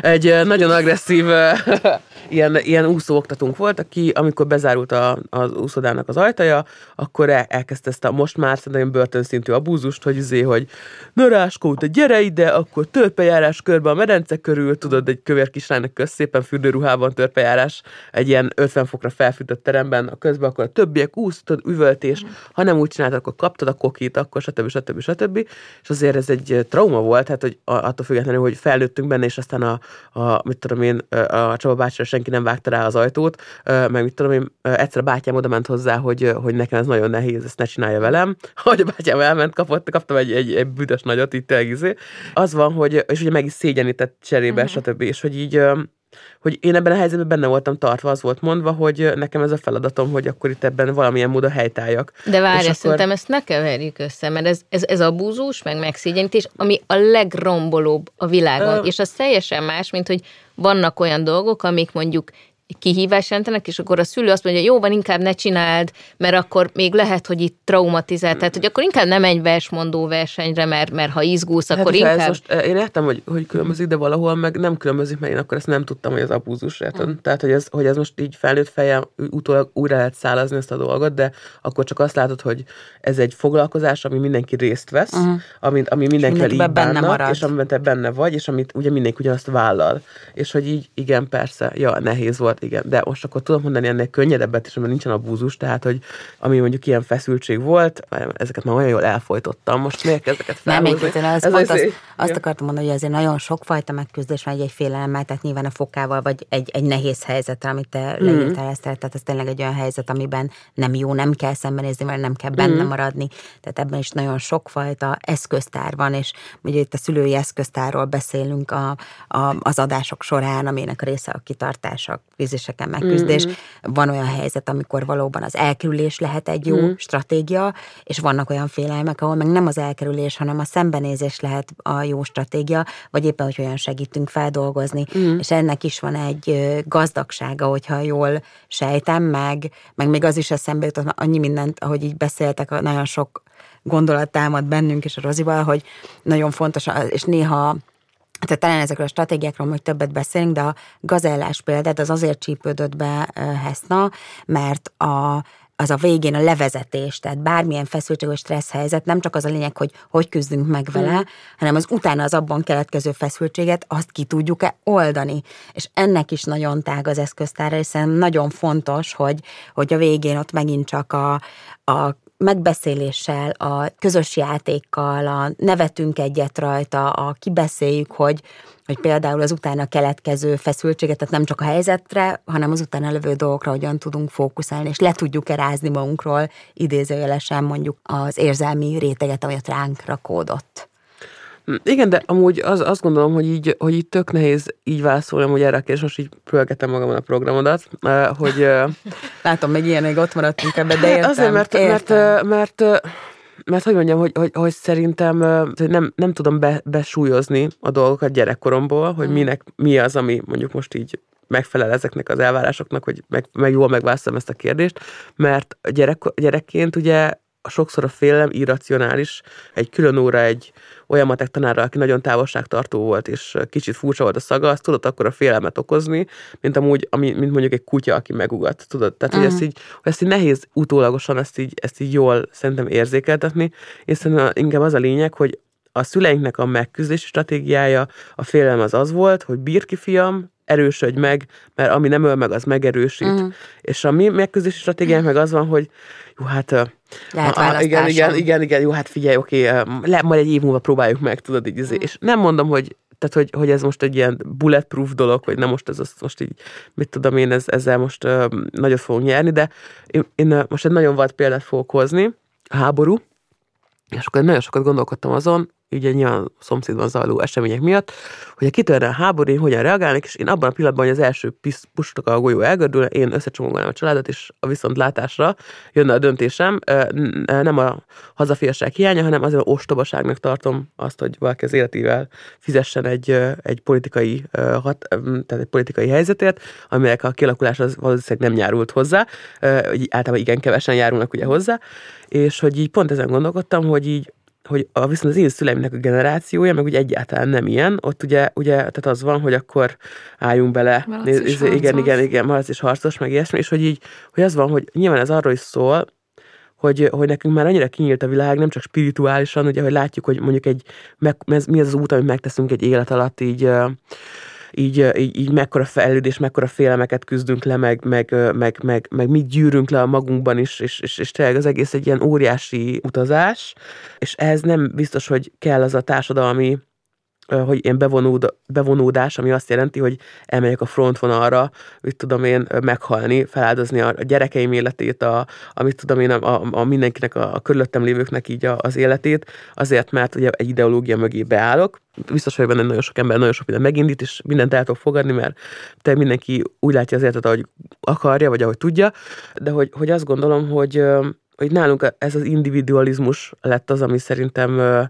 Egy nagyon agresszív ilyen, ilyen úszóoktatónk volt, aki amikor bezárult a, az úszodának az ajtaja, akkor el, elkezdte ezt a most már szerintem börtönszintű abúzust, hogy izé, hogy na Ráskó, te gyere ide, akkor törpejárás körbe a medence körül, tudod, egy kövér kislánynak köz szépen fürdőruhában törpejárás, egy ilyen 50 fokra felfűtött teremben, a közben akkor a többiek úsztad, üvöltés, ha nem úgy csináltad, akkor kaptad a kokit, akkor stb. stb. stb. stb. És azért ez egy trauma volt, tehát hogy attól függetlenül, hogy felnőttünk benne, és aztán a, a mit tudom én, a Csaba bácsira senki nem vágta rá az ajtót, meg mit tudom én, egyszer a bátyám oda ment hozzá, hogy, hogy nekem ez nagyon nehéz, ezt ne csinálja velem. Hogy a bátyám elment, kapott, kaptam egy, egy, egy büdös nagyot, itt izé. Az van, hogy, és ugye meg is szégyenített cserébe, uh-huh. stb. És hogy így hogy én ebben a helyzetben benne voltam tartva, az volt mondva, hogy nekem ez a feladatom, hogy akkor itt ebben valamilyen módon helytáljak. De várj, akkor... szerintem ezt ne keverjük össze, mert ez, ez, ez abúzus, meg megszégyenítés, ami a legrombolóbb a világon, Ö... és az teljesen más, mint hogy vannak olyan dolgok, amik mondjuk kihívás jelentenek, és akkor a szülő azt mondja, jó van, inkább ne csináld, mert akkor még lehet, hogy itt traumatizál. Tehát, hogy akkor inkább nem egy versmondó versenyre, mert, mert ha izgulsz, hát akkor inkább... Most, én értem, hogy, hogy különbözik, de valahol meg nem különbözik, mert én akkor ezt nem tudtam, hogy az abúzus. Mm. Tehát, hogy ez, hogy ez most így felnőtt fejem utólag újra lehet szálazni ezt a dolgot, de akkor csak azt látod, hogy ez egy foglalkozás, ami mindenki részt vesz, uh-huh. amit, ami mindenkivel így benne marad. és amiben te benne vagy, és amit ugye mindenki ugyanazt vállal. És hogy így, igen, persze, ja, nehéz volt volt, igen. De most akkor tudom mondani ennél könnyedebbet is, mert nincsen abúzus, tehát, hogy ami mondjuk ilyen feszültség volt, ezeket már olyan jól elfolytottam. Most miért ezeket felhozni? Nem, én az, pont azt, azt akartam mondani, hogy azért nagyon sokfajta megküzdés van egy félelemmel, tehát nyilván a fokával, vagy egy, egy nehéz helyzet, amit te mm. leírtál ezt, tehát ez tényleg egy olyan helyzet, amiben nem jó, nem kell szembenézni, mert nem kell benne mm. maradni. Tehát ebben is nagyon sokfajta eszköztár van, és ugye itt a szülői eszköztárról beszélünk a, a, az adások során, aminek a része a kitartása, kríziseken megküzdés. Mm-hmm. Van olyan helyzet, amikor valóban az elkerülés lehet egy jó mm-hmm. stratégia, és vannak olyan félelmek, ahol meg nem az elkerülés, hanem a szembenézés lehet a jó stratégia, vagy éppen, hogy olyan segítünk feldolgozni. Mm-hmm. És ennek is van egy gazdagsága, hogyha jól sejtem, meg, meg még az is eszembe jutott, annyi mindent, ahogy így beszéltek, nagyon sok gondolat támad bennünk és a Rozival, hogy nagyon fontos, és néha tehát talán ezekről a stratégiákról majd többet beszélünk, de a gazellás példát az azért csípődött be Heszna, mert a az a végén a levezetés, tehát bármilyen feszültség vagy stressz helyzet, nem csak az a lényeg, hogy hogy küzdünk meg vele, mm. hanem az utána az abban keletkező feszültséget, azt ki tudjuk-e oldani. És ennek is nagyon tág az eszköztára, hiszen nagyon fontos, hogy, hogy a végén ott megint csak a, a megbeszéléssel, a közös játékkal, a nevetünk egyet rajta, a kibeszéljük, hogy, hogy például az utána keletkező feszültséget, tehát nem csak a helyzetre, hanem az utána levő dolgokra hogyan tudunk fókuszálni, és le tudjuk erázni magunkról idézőjelesen mondjuk az érzelmi réteget, amelyet ránk rakódott. Igen, de amúgy az, azt gondolom, hogy így, hogy így tök nehéz így válaszolni, hogy erre a kérdés, most így pörgetem magamon a programodat, hogy... Látom, még ilyenig ott maradtunk ebben, de értem, Azért, mert, értem. mert, mert mert hogy mondjam, hogy, hogy, hogy szerintem nem, nem tudom be, besúlyozni a dolgokat gyerekkoromból, hogy mm. minek, mi az, ami mondjuk most így megfelel ezeknek az elvárásoknak, hogy meg, meg jól megválaszolom ezt a kérdést, mert gyerek, gyerekként ugye sokszor a félelem irracionális, egy külön óra egy olyan matek tanára, aki nagyon távolságtartó volt, és kicsit furcsa volt a szaga, azt tudott akkor a félelmet okozni, mint amúgy, ami, mint mondjuk egy kutya, aki megugat, tudod? Tehát, uh-huh. hogy ezt így, hogy ezt így nehéz utólagosan ezt így, ezt így jól szerintem érzékeltetni, és szerintem inkább az a lényeg, hogy a szüleinknek a megküzdési stratégiája, a félelem az az volt, hogy bír ki fiam, erősödj meg, mert ami nem öl meg, az megerősít. Uh-huh. És a mi megküzdési stratégiánk meg az van, hogy jó, hát... Lehet a, a, igen, igen, igen, igen, jó, hát figyelj, oké, le, majd egy év múlva próbáljuk meg, tudod, így, uh-huh. és nem mondom, hogy tehát, hogy, hogy ez most egy ilyen bulletproof dolog, hogy nem most ez az, most így, mit tudom én, ez, ezzel most uh, nagyot fogunk nyerni, de én, én most egy nagyon vad példát fogok hozni, a háború, és akkor nagyon sokat gondolkodtam azon, ugye nyilván szomszédban zajló események miatt, hogy a kitörne a háború, én hogyan reagálnék, és én abban a pillanatban, hogy az első pustok a golyó elgördül, én összecsomagolnám a családot, és a viszontlátásra jönne a döntésem. Nem a hazafiasság hiánya, hanem azért a ostobaságnak tartom azt, hogy valaki az életével fizessen egy, egy politikai, hat, tehát egy politikai helyzetért, aminek a kialakulás az valószínűleg nem járult hozzá, általában igen kevesen járulnak ugye hozzá, és hogy így pont ezen gondolkodtam, hogy így hogy a, viszont az én szüleimnek a generációja, meg ugye egyáltalán nem ilyen, ott ugye, ugye tehát az van, hogy akkor álljunk bele, néz, igen, igen, igen, igen, malac és harcos, meg ilyesmi, és hogy így, hogy az van, hogy nyilván ez arról is szól, hogy, hogy nekünk már annyira kinyílt a világ, nem csak spirituálisan, ugye, hogy látjuk, hogy mondjuk egy, meg, ez, mi az az út, amit megteszünk egy élet alatt, így így, így, így mekkora fejlődés, mekkora félelmeket küzdünk le, meg, meg, meg, meg, meg mit gyűrünk le a magunkban is, és, és, és tényleg az egész egy ilyen óriási utazás, és ehhez nem biztos, hogy kell az a társadalmi hogy ilyen bevonód, bevonódás, ami azt jelenti, hogy elmegyek a frontvonalra, mit tudom én, meghalni, feláldozni a, gyerekeim életét, a, amit tudom én, a, a, mindenkinek, a, a körülöttem lévőknek így a, az életét, azért, mert ugye egy ideológia mögé beállok. Biztos hogy benne nagyon sok ember nagyon sok minden megindít, és mindent el tudok fogadni, mert te mindenki úgy látja az életet, ahogy akarja, vagy ahogy tudja, de hogy, hogy azt gondolom, hogy hogy nálunk ez az individualizmus lett az, ami szerintem uh,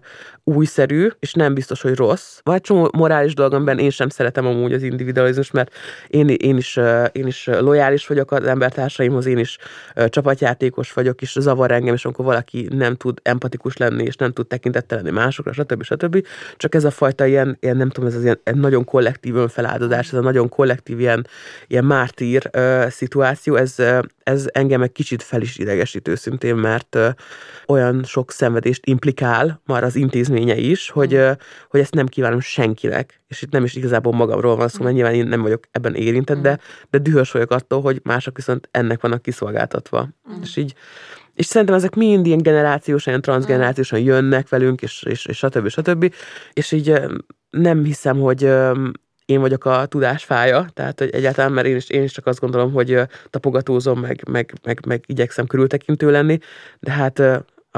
újszerű, és nem biztos, hogy rossz. Vagy csomó morális dolgomban én sem szeretem amúgy az individualizmus, mert én, én, is, uh, én is lojális vagyok az embertársaimhoz, én is uh, csapatjátékos vagyok, és zavar engem, és amikor valaki nem tud empatikus lenni, és nem tud tekintettel lenni másokra, stb. stb. Csak ez a fajta ilyen, ilyen nem tudom, ez az ilyen nagyon kollektív önfeláldozás, ez a nagyon kollektív ilyen, ilyen mártír uh, szituáció, ez, uh, ez engem egy kicsit fel is idegesítő őszintén, mert olyan sok szenvedést implikál már az intézménye is, hogy, hogy ezt nem kívánom senkinek. És itt nem is igazából magamról van szó, mert nyilván én nem vagyok ebben érintett, de, de dühös vagyok attól, hogy mások viszont ennek vannak kiszolgáltatva. Mm. És így és szerintem ezek mind ilyen generációsan, ilyen transgenerációsan jönnek velünk, és, és, és stb. stb. És így nem hiszem, hogy én vagyok a tudás fája, tehát hogy egyáltalán, mert én is, én is csak azt gondolom, hogy tapogatózom, meg, meg, meg, meg igyekszem körültekintő lenni, de hát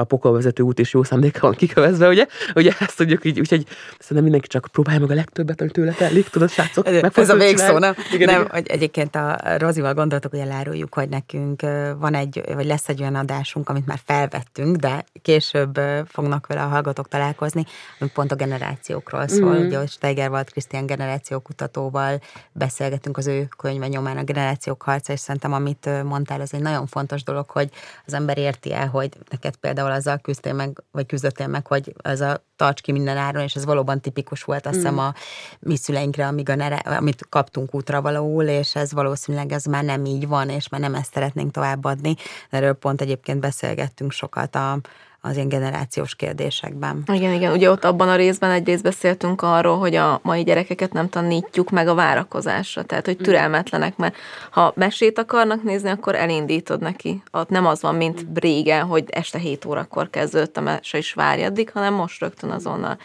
a pokolvezető út is jó szándéka van kikövezve, ugye? Ugye ezt tudjuk így, úgyhogy szerintem mindenki csak próbálja meg a legtöbbet, amit tőle telik, tudod, srácok? Ez a végszó, nem? Igen, nem, igen. Hogy egyébként a Rozival gondoltuk, hogy eláruljuk, hogy nekünk van egy, vagy lesz egy olyan adásunk, amit már felvettünk, de később fognak vele a hallgatók találkozni, ami pont a generációkról szól. Mm. Ugye, hogy Steiger volt Krisztián generációkutatóval beszélgetünk az ő könyve nyomán a generációk harca, és szerintem amit mondtál, ez egy nagyon fontos dolog, hogy az ember érti el, hogy neked például azzal küzdtél meg, vagy küzdöttél meg, hogy ez a tarts ki minden áron, és ez valóban tipikus volt, azt hiszem mm. a mi szüleinkre, amíg a nere, amit kaptunk útra valahol, és ez valószínűleg ez már nem így van, és már nem ezt szeretnénk továbbadni. Erről pont egyébként beszélgettünk sokat a, az ilyen generációs kérdésekben. Igen, igen. Ugye ott abban a részben egyrészt beszéltünk arról, hogy a mai gyerekeket nem tanítjuk meg a várakozásra, tehát hogy mm. türelmetlenek, mert ha mesét akarnak nézni, akkor elindítod neki. Ott nem az van, mint mm. régen, hogy este 7 órakor kezdődött a mese, is várj addig, hanem most rögtön azonnal.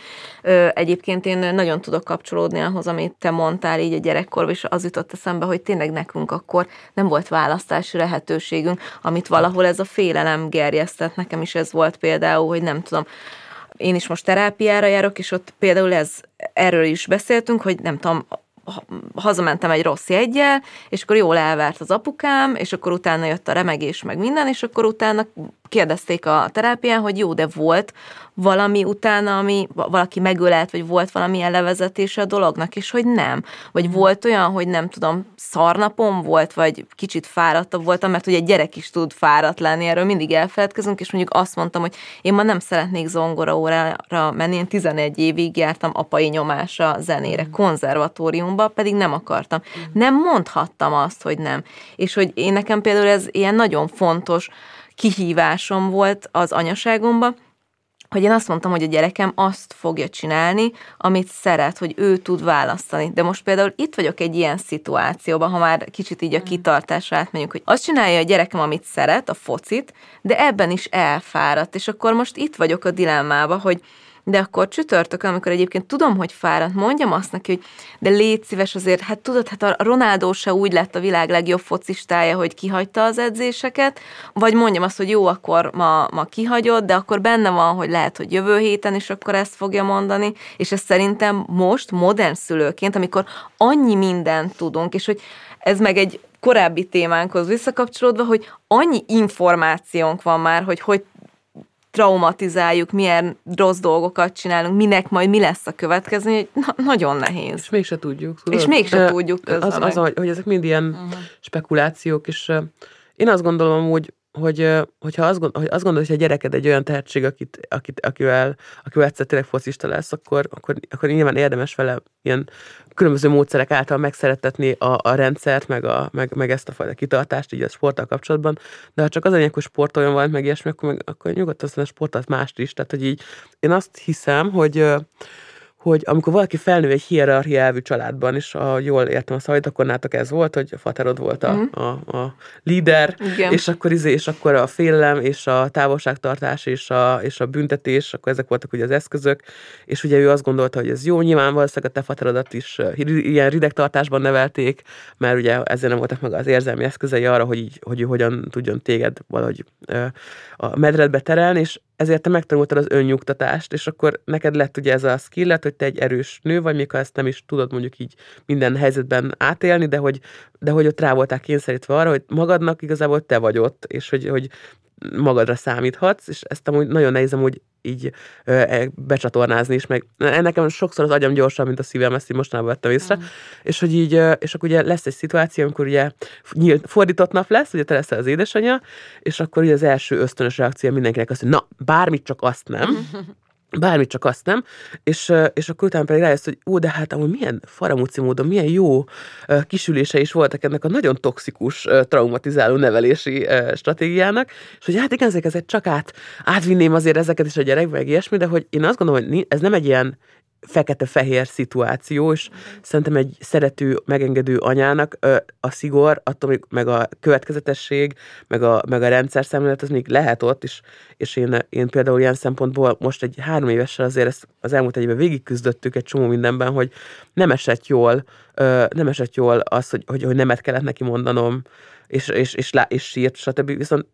Egyébként én nagyon tudok kapcsolódni ahhoz, amit te mondtál így a gyerekkorban, és az jutott eszembe, hogy tényleg nekünk akkor nem volt választási lehetőségünk, amit valahol ez a félelem gerjesztett. Nekem is ez volt például, hogy nem tudom, én is most terápiára járok, és ott például ez, erről is beszéltünk, hogy nem tudom, hazamentem egy rossz jegyel, és akkor jól elvárt az apukám, és akkor utána jött a remegés, meg minden, és akkor utána kérdezték a terápián, hogy jó, de volt valami utána, ami valaki megölelt, vagy volt valami levezetése a dolognak, és hogy nem. Vagy hmm. volt olyan, hogy nem tudom, szarnapom volt, vagy kicsit fáradtabb voltam, mert ugye egy gyerek is tud fáradt lenni, erről mindig elfeledkezünk, és mondjuk azt mondtam, hogy én ma nem szeretnék zongora órára menni, én 11 évig jártam apai nyomásra zenére, hmm. konzervatóriumba, pedig nem akartam. Hmm. Nem mondhattam azt, hogy nem. És hogy én nekem például ez ilyen nagyon fontos, kihívásom volt az anyaságomba, hogy én azt mondtam, hogy a gyerekem azt fogja csinálni, amit szeret, hogy ő tud választani. De most például itt vagyok egy ilyen szituációban, ha már kicsit így a mm. kitartásra átmegyünk, hogy azt csinálja a gyerekem, amit szeret, a focit, de ebben is elfáradt, és akkor most itt vagyok a dilemmába, hogy de akkor csütörtökön, amikor egyébként tudom, hogy fáradt, mondjam azt neki, hogy de légy szíves azért, hát tudod, hát a Ronaldo se úgy lett a világ legjobb focistája, hogy kihagyta az edzéseket, vagy mondjam azt, hogy jó, akkor ma, ma kihagyod, de akkor benne van, hogy lehet, hogy jövő héten is akkor ezt fogja mondani, és ez szerintem most modern szülőként, amikor annyi mindent tudunk, és hogy ez meg egy korábbi témánkhoz visszakapcsolódva, hogy annyi információnk van már, hogy hogy traumatizáljuk, milyen rossz dolgokat csinálunk, minek majd mi lesz a következő, na, nagyon nehéz. És mégse tudjuk. Tudod? És mégse uh, tudjuk. Az, az, hogy, hogy ezek mind ilyen uh-huh. spekulációk, és én azt gondolom hogy hogy, hogyha azt, gond, hogy azt gondolod, hogy a gyereked egy olyan tehetség, akit, akit, akivel, akivel egyszer tényleg focista lesz, akkor, akkor, akkor nyilván érdemes vele ilyen különböző módszerek által megszeretetni a, a rendszert, meg, a, meg, meg ezt a fajta kitartást így a sporttal kapcsolatban, de ha csak az hogy sportoljon valamit, meg ilyesmi, akkor, meg, akkor nyugodtan a sportot mást is. Tehát, hogy így én azt hiszem, hogy hogy amikor valaki felnő egy hierarchia elvű családban, és ha jól értem a szavait, akkor nátok ez volt, hogy a faterod volt a, mm. a, a líder, Igen. és akkor, izé, és akkor a félelem, és a távolságtartás, és a, és a büntetés, akkor ezek voltak ugye az eszközök, és ugye ő azt gondolta, hogy ez jó, nyilván valószínűleg a te faterodat is ilyen ridegtartásban nevelték, mert ugye ezzel nem voltak meg az érzelmi eszközei arra, hogy, így, hogy ő hogyan tudjon téged valahogy a medredbe terelni, és ezért te megtanultad az önnyugtatást, és akkor neked lett ugye ez a skillet, hogy te egy erős nő vagy, még ha ezt nem is tudod mondjuk így minden helyzetben átélni, de hogy, de hogy ott rá voltál kényszerítve arra, hogy magadnak igazából te vagy ott, és hogy, hogy magadra számíthatsz, és ezt amúgy nagyon nehéz amúgy így ö, becsatornázni is, meg nekem sokszor az agyam gyorsabb, mint a szívem, ezt így mostanában vettem észre, mm. és hogy így, és akkor ugye lesz egy szituáció, amikor ugye nyílt, fordított nap lesz, ugye te leszel az édesanyja, és akkor ugye az első ösztönös reakció mindenkinek az, hogy na, bármit, csak azt nem. bármit, csak azt nem, és, és akkor utána pedig rájössz, hogy ó, de hát amúgy milyen faramúci módon, milyen jó kisülése is voltak ennek a nagyon toxikus, traumatizáló nevelési stratégiának, és hogy hát igen, ezeket csak át, átvinném azért ezeket is a gyerekbe, meg ilyesmi, de hogy én azt gondolom, hogy ez nem egy ilyen fekete-fehér szituáció, és szerintem egy szerető, megengedő anyának a szigor, attól meg a következetesség, meg a, meg a rendszer szemlélet, az még lehet ott, és, és én, én például ilyen szempontból most egy három évessel azért ezt az elmúlt egyben végig küzdöttük egy csomó mindenben, hogy nem esett jól, nem esett jól az, hogy, hogy, hogy nemet kellett neki mondanom, és, és, és, és, és sírt, stb. Viszont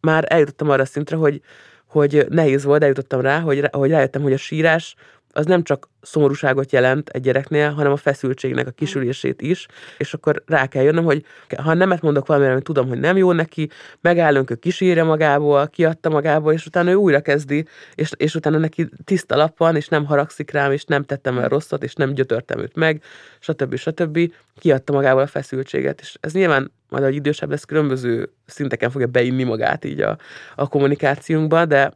már eljutottam arra szintre, hogy, hogy nehéz volt, eljutottam rá, hogy, hogy rájöttem, hogy a sírás az nem csak szomorúságot jelent egy gyereknél, hanem a feszültségnek a kisülését is, és akkor rá kell jönnöm, hogy ha nemet mondok valamire, amit tudom, hogy nem jó neki, megállunk, ő kísérje magából, kiadta magából, és utána ő újra kezdi, és, és utána neki tiszta lap van, és nem haragszik rám, és nem tettem el rosszat, és nem gyötörtem őt meg, stb. stb. Kiadta magából a feszültséget, és ez nyilván majd, ahogy idősebb lesz, különböző szinteken fogja beinni magát így a, a kommunikációnkba, de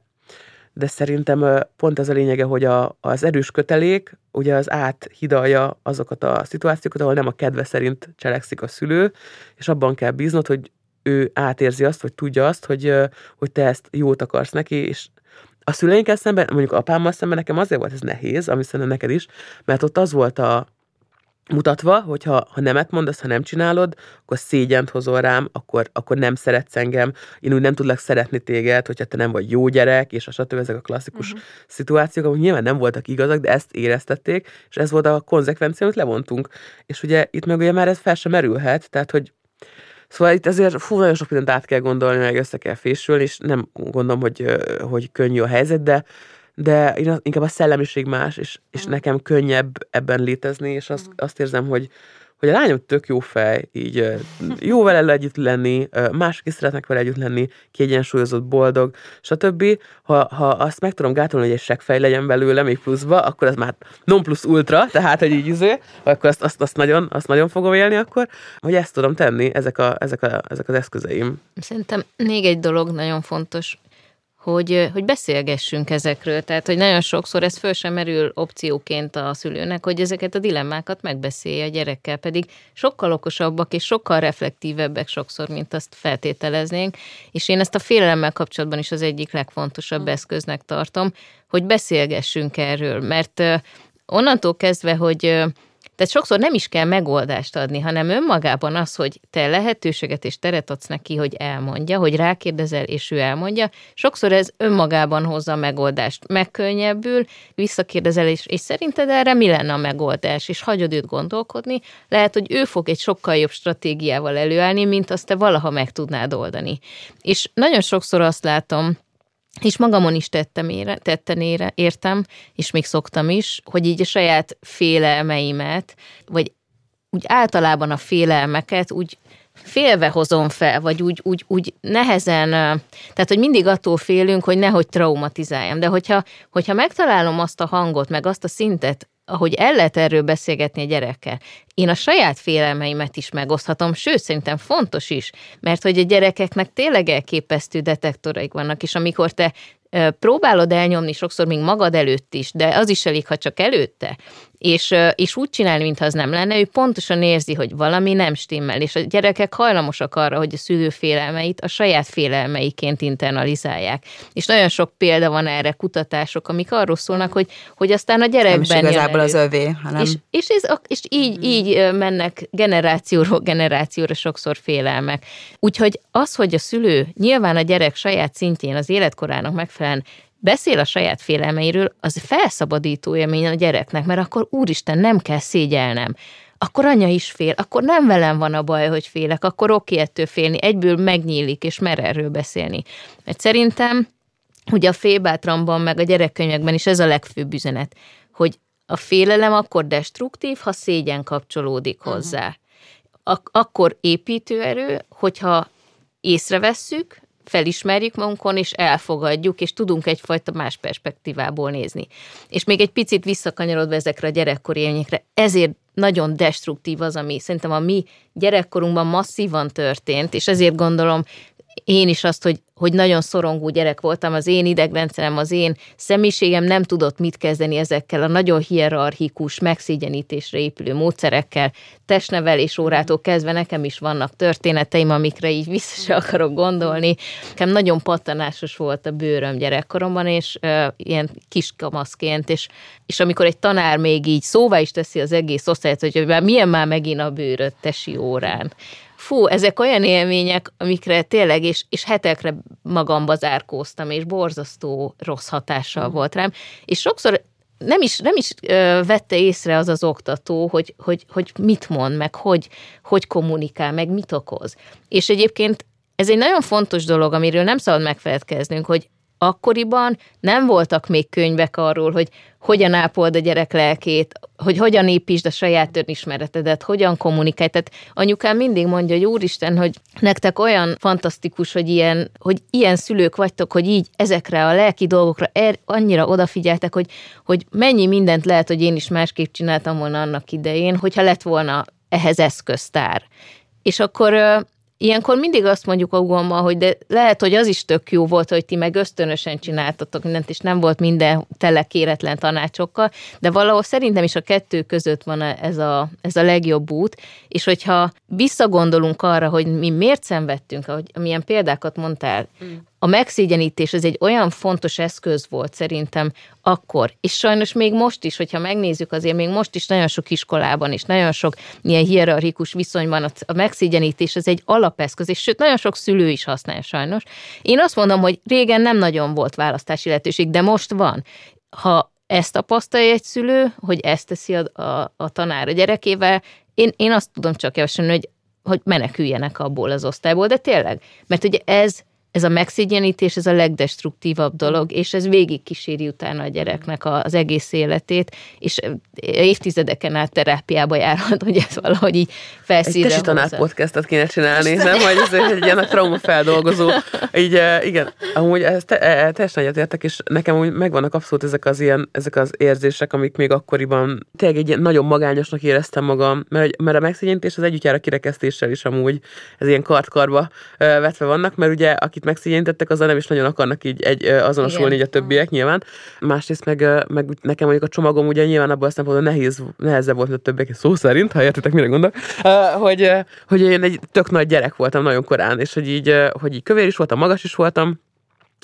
de szerintem pont ez a lényege, hogy a, az erős kötelék ugye az áthidalja azokat a szituációkat, ahol nem a kedve szerint cselekszik a szülő, és abban kell bíznod, hogy ő átérzi azt, vagy tudja azt, hogy, hogy te ezt jót akarsz neki, és a szüleinkkel szemben, mondjuk apámmal szemben nekem azért volt ez nehéz, ami szerintem neked is, mert ott az volt a, mutatva, hogyha ha nemet mondasz, ha nem csinálod, akkor szégyent hozol rám, akkor, akkor nem szeretsz engem, én úgy nem tudlak szeretni téged, hogyha te nem vagy jó gyerek, és a stb. ezek a klasszikus uh-huh. szituációk, amik nyilván nem voltak igazak, de ezt éreztették, és ez volt a konzekvencia, amit levontunk. És ugye itt meg ugye már ez fel sem merülhet, tehát hogy Szóval itt ezért fú, nagyon sok mindent át kell gondolni, meg össze kell fésülni, és nem gondolom, hogy, hogy könnyű a helyzet, de de én inkább a szellemiség más, és, és mm. nekem könnyebb ebben létezni, és azt, azt érzem, hogy, hogy a lányom tök jó fej, így jó vele együtt lenni, mások is szeretnek vele együtt lenni, kiegyensúlyozott, boldog, stb. Ha, ha azt meg tudom gátolni, hogy egy seggfej legyen belőle még pluszba, akkor ez már non plus ultra, tehát, hogy így izé, akkor azt, azt, azt, nagyon, azt nagyon fogom élni akkor, hogy ezt tudom tenni, ezek, a, ezek, a, ezek az eszközeim. Szerintem még egy dolog nagyon fontos, hogy, hogy beszélgessünk ezekről. Tehát, hogy nagyon sokszor ez föl sem merül opcióként a szülőnek, hogy ezeket a dilemmákat megbeszélje a gyerekkel, pedig sokkal okosabbak és sokkal reflektívebbek sokszor, mint azt feltételeznénk. És én ezt a félelemmel kapcsolatban is az egyik legfontosabb eszköznek tartom, hogy beszélgessünk erről, mert onnantól kezdve, hogy tehát sokszor nem is kell megoldást adni, hanem önmagában az, hogy te lehetőséget és teret adsz neki, hogy elmondja, hogy rákérdezel, és ő elmondja. Sokszor ez önmagában hozza a megoldást. Megkönnyebbül, visszakérdezel, és, és szerinted erre mi lenne a megoldás, és hagyod őt gondolkodni. Lehet, hogy ő fog egy sokkal jobb stratégiával előállni, mint azt te valaha meg tudnád oldani. És nagyon sokszor azt látom, és magamon is tettem ére, tetten ére, értem, és még szoktam is, hogy így a saját félelmeimet, vagy úgy általában a félelmeket úgy félve hozom fel, vagy úgy, úgy, úgy nehezen, tehát hogy mindig attól félünk, hogy nehogy traumatizáljam, de hogyha, hogyha megtalálom azt a hangot, meg azt a szintet, ahogy el lehet erről beszélgetni a gyerekkel, én a saját félelmeimet is megoszthatom, sőt, szerintem fontos is, mert hogy a gyerekeknek tényleg elképesztő detektoraik vannak, és amikor te próbálod elnyomni sokszor még magad előtt is, de az is elég, ha csak előtte, és, és úgy csinálni, mintha az nem lenne, ő pontosan érzi, hogy valami nem stimmel, és a gyerekek hajlamosak arra, hogy a szülő félelmeit a saját félelmeiként internalizálják. És nagyon sok példa van erre, kutatások, amik arról szólnak, hogy, hogy aztán a gyerekben nem is igazából az övé, hanem... És, és, ez, és így, hmm. Így mennek generációról generációra sokszor félelmek. Úgyhogy az, hogy a szülő nyilván a gyerek saját szintjén az életkorának megfelelően beszél a saját félelmeiről, az felszabadító élmény a gyereknek, mert akkor úristen, nem kell szégyelnem akkor anya is fél, akkor nem velem van a baj, hogy félek, akkor oké ettől félni, egyből megnyílik, és mer erről beszélni. Mert szerintem ugye a félbátramban, meg a gyerekkönyvekben is ez a legfőbb üzenet, hogy a félelem akkor destruktív, ha szégyen kapcsolódik mhm. hozzá. Ak- akkor építőerő, hogyha észrevesszük, felismerjük magunkon, és elfogadjuk, és tudunk egyfajta más perspektívából nézni. És még egy picit visszakanyarodva ezekre a gyerekkori élményekre, ezért nagyon destruktív az, ami szerintem a mi gyerekkorunkban masszívan történt, és ezért gondolom én is azt, hogy hogy nagyon szorongó gyerek voltam, az én idegrendszerem, az én személyiségem nem tudott mit kezdeni ezekkel a nagyon hierarchikus, megszégyenítésre épülő módszerekkel. Testnevelés órától kezdve nekem is vannak történeteim, amikre így vissza se akarok gondolni. Nekem nagyon pattanásos volt a bőröm gyerekkoromban, és uh, ilyen kiskamaszként, és, és amikor egy tanár még így szóvá is teszi az egész osztályt, hogy már milyen már megint a bőröd tesi órán fú, ezek olyan élmények, amikre tényleg, és, és hetekre magamba zárkóztam, és borzasztó rossz hatással mm. volt rám, és sokszor nem is, nem is ö, vette észre az az oktató, hogy, hogy, hogy mit mond, meg hogy, hogy kommunikál, meg mit okoz. És egyébként ez egy nagyon fontos dolog, amiről nem szabad megfeledkeznünk, hogy akkoriban nem voltak még könyvek arról, hogy hogyan ápold a gyerek lelkét, hogy hogyan építsd a saját önismeretedet, hogyan kommunikálj. Tehát anyukám mindig mondja, hogy úristen, hogy nektek olyan fantasztikus, hogy ilyen, hogy ilyen szülők vagytok, hogy így ezekre a lelki dolgokra er, annyira odafigyeltek, hogy, hogy mennyi mindent lehet, hogy én is másképp csináltam volna annak idején, hogyha lett volna ehhez eszköztár. És akkor ilyenkor mindig azt mondjuk a ugommal, hogy de lehet, hogy az is tök jó volt, hogy ti meg ösztönösen csináltatok mindent, és nem volt minden tele kéretlen tanácsokkal, de valahol szerintem is a kettő között van ez a, ez a legjobb út, és hogyha visszagondolunk arra, hogy mi miért szenvedtünk, ahogy milyen példákat mondtál, mm a megszégyenítés az egy olyan fontos eszköz volt szerintem akkor, és sajnos még most is, hogyha megnézzük, azért még most is nagyon sok iskolában is, nagyon sok ilyen hierarchikus viszonyban a megszégyenítés az egy alapeszköz, és sőt, nagyon sok szülő is használja sajnos. Én azt mondom, hogy régen nem nagyon volt választási lehetőség, de most van. Ha ezt tapasztalja egy szülő, hogy ezt teszi a, a, a tanár a gyerekével, én, én azt tudom csak javasolni, hogy, hogy meneküljenek abból az osztályból, de tényleg, mert ugye ez ez a megszégyenítés, ez a legdestruktívabb dolog, és ez végig kíséri utána a gyereknek az egész életét, és évtizedeken át terápiába járhat, hogy ez valahogy így felszínre Egy tanár podcastot kéne csinálni, nem? Hogy ez egy ilyen a feldolgozó. Így, igen, amúgy ezt te, e, teljesen egyetértek, és nekem úgy megvannak abszolút ezek az ilyen, ezek az érzések, amik még akkoriban tényleg egy ilyen nagyon magányosnak éreztem magam, mert, mert a megszégyenítés az együtt jár a kirekesztéssel is amúgy, ez ilyen kartkarba vetve vannak, mert ugye akit akit megszigyenítettek, azzal nem is nagyon akarnak így egy, azonosulni így a többiek nyilván. Másrészt meg, meg nekem mondjuk a csomagom ugye nyilván abban a szempontból nehéz, nehezebb volt, mint a többiek, szó szerint, ha értitek, mire gondol, hogy, hogy én egy tök nagy gyerek voltam nagyon korán, és hogy így, hogy így kövér is voltam, magas is voltam,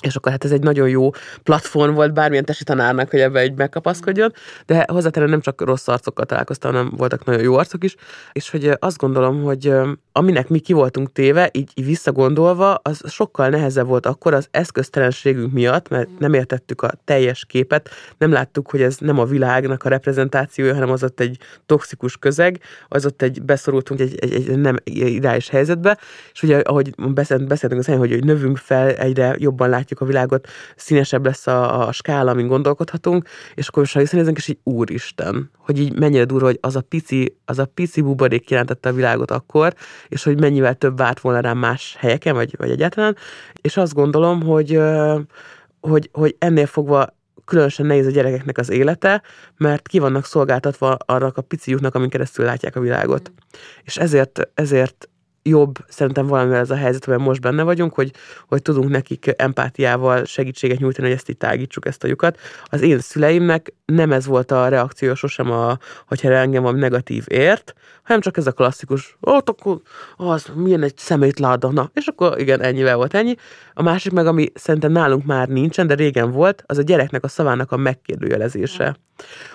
és akkor hát ez egy nagyon jó platform volt bármilyen tesi tanárnak, hogy ebbe egy megkapaszkodjon, de hozzátenően nem csak rossz arcokkal találkoztam, hanem voltak nagyon jó arcok is, és hogy azt gondolom, hogy aminek mi ki voltunk téve, így, így visszagondolva, az sokkal nehezebb volt akkor az eszköztelenségünk miatt, mert nem értettük a teljes képet, nem láttuk, hogy ez nem a világnak a reprezentációja, hanem az ott egy toxikus közeg, az ott egy beszorultunk egy, egy, egy nem ideális helyzetbe, és ugye ahogy beszéltünk az hogy, hogy növünk fel, egyre jobban látjuk a világot, színesebb lesz a, a skála, amin gondolkodhatunk, és akkor most visszanézünk, és így úristen, hogy így mennyire durva, hogy az a pici, az a pici buborék jelentette a világot akkor, és hogy mennyivel több várt volna rám más helyeken, vagy, vagy egyáltalán. És azt gondolom, hogy, hogy, hogy ennél fogva különösen nehéz a gyerekeknek az élete, mert ki vannak szolgáltatva arra a pici lyuknak, amin keresztül látják a világot. Mm. És ezért, ezért jobb szerintem valamivel ez a helyzet, amiben most benne vagyunk, hogy, hogy tudunk nekik empátiával segítséget nyújtani, hogy ezt itt tágítsuk, ezt a lyukat. Az én szüleimnek nem ez volt a reakció sosem, a, hogyha engem a negatív ért, hanem csak ez a klasszikus, ott akkor az milyen egy szemétláda, na, és akkor igen, ennyivel volt ennyi. A másik meg, ami szerintem nálunk már nincsen, de régen volt, az a gyereknek a szavának a megkérdőjelezése.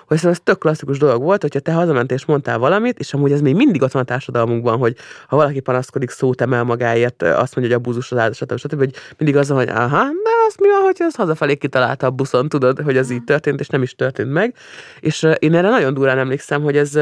Hogy ez tök klasszikus dolog volt, hogyha te hazamentél és mondtál valamit, és amúgy ez még mindig ott van a társadalmunkban, hogy ha valaki panaszkodik, szót emel magáért, azt mondja, hogy a búzus az áldozat, stb. stb. hogy mindig az, hogy aha, de az mi van, hogy ez hazafelé kitalálta a buszon, tudod, hogy ez így történt, és nem is történt meg. És én erre nagyon durán emlékszem, hogy ez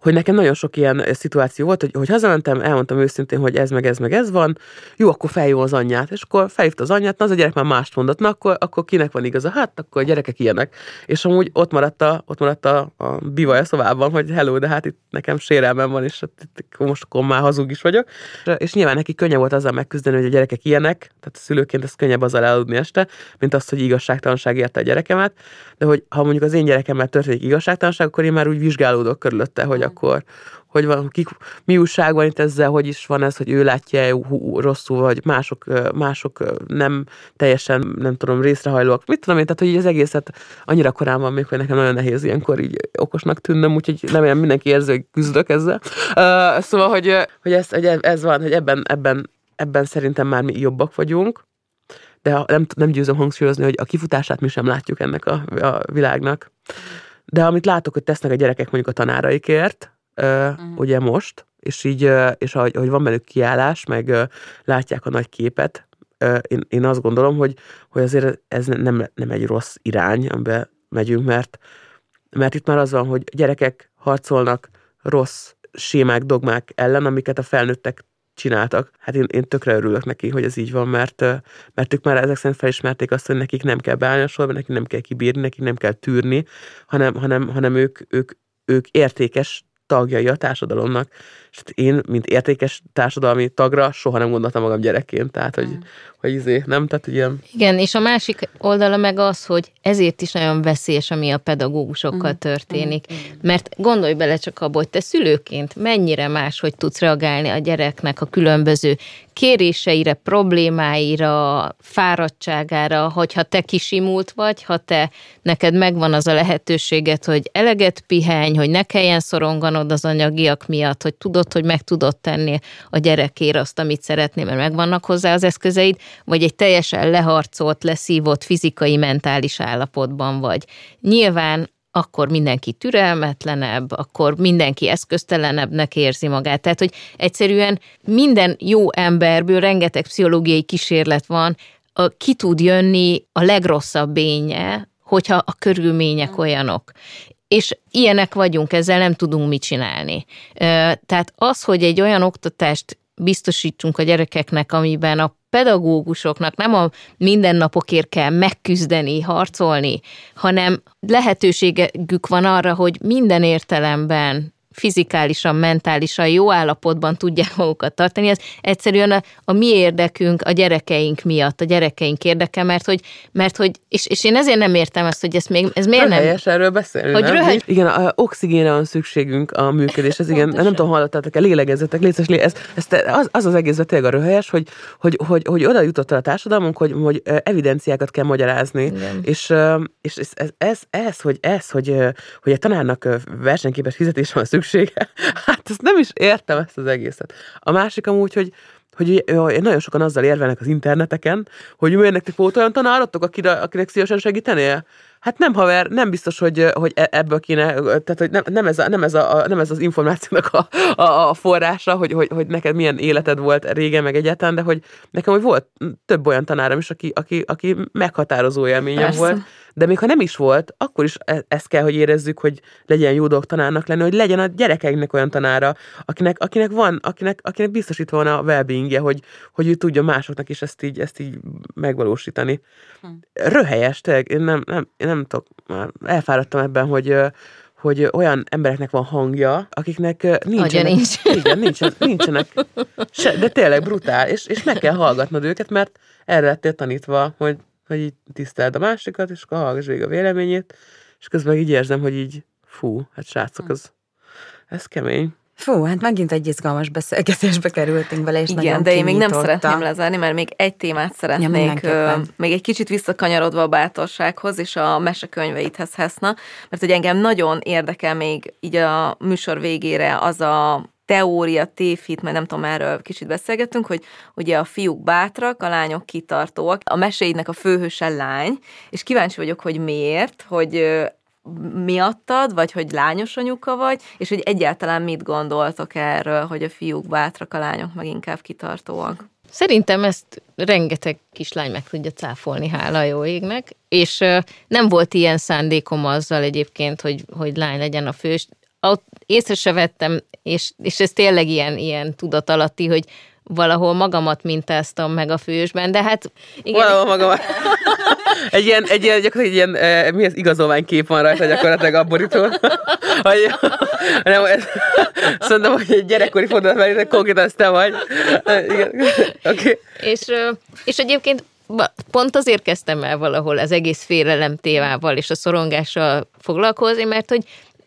hogy nekem nagyon sok ilyen eh, szituáció volt, hogy, hogy hazamentem, elmondtam őszintén, hogy ez meg ez meg ez van, jó, akkor feljó az anyját, és akkor felhívta az anyját, na az a gyerek már mást mondott, na akkor, akkor kinek van igaza? Hát akkor a gyerekek ilyenek. És amúgy ott maradt a, ott maradt a, a bivaj a szobában, hogy hello, de hát itt nekem sérelmem van, és hát itt, most akkor már hazug is vagyok. És nyilván neki könnyebb volt azzal megküzdeni, hogy a gyerekek ilyenek, tehát szülőként ez könnyebb azzal elaludni este, mint az, hogy igazságtalanság érte a gyerekemet, de hogy ha mondjuk az én gyerekemmel történik igazságtalanság, akkor én már úgy vizsgálódok körülötte, hogy akkor hogy van, kik, mi újság van itt ezzel, hogy is van ez, hogy ő látja rosszul, vagy mások, mások nem teljesen, nem tudom, részrehajlóak. Mit tudom én, tehát hogy az egészet annyira korán van még, hogy nekem nagyon nehéz ilyenkor így okosnak tűnnöm, úgyhogy nem mindenki érzi, hogy küzdök ezzel. Uh, szóval, hogy, hogy, ez, hogy ez van, hogy ebben, ebben, ebben szerintem már mi jobbak vagyunk, de nem, nem győzöm hangsúlyozni, hogy a kifutását mi sem látjuk ennek a, a világnak. De amit látok, hogy tesznek a gyerekek mondjuk a tanáraikért, uh-huh. ugye most, és így, és ahogy, ahogy van bennük kiállás, meg látják a nagy képet, én, én azt gondolom, hogy, hogy azért ez nem, nem egy rossz irány, amiben megyünk, mert, mert itt már az van, hogy gyerekek harcolnak rossz sémák, dogmák ellen, amiket a felnőttek csináltak. Hát én, én tökre örülök neki, hogy ez így van, mert, mert ők már ezek szerint felismerték azt, hogy nekik nem kell beállni a sorba, nekik nem kell kibírni, nekik nem kell tűrni, hanem, hanem, hanem ők, ők, ők értékes tagjai a társadalomnak. És én, mint értékes társadalmi tagra, soha nem gondoltam magam gyerekként, tehát, hogy, mm. hogy izé, nem, tehát ilyen... Igen, és a másik oldala meg az, hogy ezért is nagyon veszélyes, ami a pedagógusokkal mm. történik. Mm. Mert gondolj bele csak abba, hogy te szülőként mennyire más, hogy tudsz reagálni a gyereknek a különböző kéréseire, problémáira, fáradtságára, hogyha te kisimult vagy, ha te neked megvan az a lehetőséget, hogy eleget pihenj, hogy ne kelljen szoronganod az anyagiak miatt, hogy tudod, hogy meg tudod tenni a gyerekért azt, amit szeretnél, mert megvannak hozzá az eszközeid, vagy egy teljesen leharcolt, leszívott fizikai, mentális állapotban vagy. Nyilván akkor mindenki türelmetlenebb, akkor mindenki eszköztelenebbnek érzi magát. Tehát, hogy egyszerűen minden jó emberből rengeteg pszichológiai kísérlet van, a, ki tud jönni a legrosszabb bénye, hogyha a körülmények olyanok. És ilyenek vagyunk, ezzel nem tudunk mit csinálni. Tehát az, hogy egy olyan oktatást biztosítsunk a gyerekeknek, amiben a pedagógusoknak nem a mindennapokért kell megküzdeni, harcolni, hanem lehetőségük van arra, hogy minden értelemben fizikálisan, mentálisan jó állapotban tudják magukat tartani, ez egyszerűen a, a mi érdekünk a gyerekeink miatt, a gyerekeink érdeke, mert hogy, mert hogy és, és én ezért nem értem azt, hogy ez még, ez miért nem... Röhelyes erről beszélni, hogy nem? Röhely... Igen, a oxigénre van szükségünk a működéshez, igen, nem tudom, hallottátok-e, lélegezzetek, létszes, lé, ez, ez, az, az az egész tényleg a röhelyes, hogy, hogy, hogy, hogy oda jutott el a társadalmunk, hogy, hogy evidenciákat kell magyarázni, igen. és, és ez, ez, ez, ez, hogy ez, hogy, hogy a tanárnak versenyképes fizetés van szükség, szüksége. Hát ezt nem is értem ezt az egészet. A másik amúgy, hogy hogy nagyon sokan azzal érvelnek az interneteken, hogy miért nektek volt olyan tanáratok, akinek szívesen segítenél? Hát nem haver, nem biztos, hogy, hogy e, ebből kéne, tehát hogy nem, nem, ez, a, nem, ez, a, nem ez az információnak a, a, a forrása, hogy, hogy, hogy neked milyen életed volt régen, meg egyáltalán, de hogy nekem hogy volt több olyan tanárom is, aki, aki, aki meghatározó élményem Persze. volt, de még ha nem is volt, akkor is e, ezt kell, hogy érezzük, hogy legyen jó dolog tanárnak lenni, hogy legyen a gyerekeinknek olyan tanára, akinek, akinek van, akinek, akinek biztosítva van a well hogy, hogy ő tudja másoknak is ezt így, ezt így megvalósítani. Hm. Röhelyes, tényleg, én nem, nem, én nem tudok, elfáradtam ebben, hogy hogy olyan embereknek van hangja, akiknek nincsenek, nincs. igen, nincsen, nincsenek, se, de tényleg brutál, és, és meg kell hallgatnod őket, mert erre lettél tanítva, hogy hogy így tiszteld a másikat, és akkor hallgass végig a véleményét, és közben így érzem, hogy így fú, hát srácok, ez, ez kemény. Fú, hát megint egy izgalmas beszélgetésbe kerültünk vele, és Igen, de én még nem szeretném lezárni, mert még egy témát szeretnék, ja, még egy kicsit visszakanyarodva a bátorsághoz és a mesekönyveidhez Heszna, mert hogy engem nagyon érdekel még így a műsor végére az a teória, tévhit, mert nem tudom, erről kicsit beszélgettünk, hogy ugye a fiúk bátrak, a lányok kitartóak. A meséidnek a főhőse lány, és kíváncsi vagyok, hogy miért, hogy miattad, vagy hogy lányos anyuka vagy, és hogy egyáltalán mit gondoltok erről, hogy a fiúk bátrak, a lányok meg inkább kitartóak. Szerintem ezt rengeteg kislány meg tudja cáfolni, hála a jó égnek, és nem volt ilyen szándékom azzal egyébként, hogy, hogy lány legyen a fős ott észre se vettem, és, és ez tényleg ilyen, ilyen tudatalatti, hogy valahol magamat mintáztam meg a fősben, de hát... Igen. Valahol magamat. Egy ilyen, egy ilyen, gyakorlatilag egy ilyen, eh, mi az igazolvány kép van rajta gyakorlatilag a borítón. Hogy, nem, ez, szerintem, hogy egy gyerekkori fordulat, mert konkrétan ezt te vagy. Igen. Okay. És, és egyébként pont azért kezdtem el valahol az egész félelem témával és a szorongással foglalkozni, mert hogy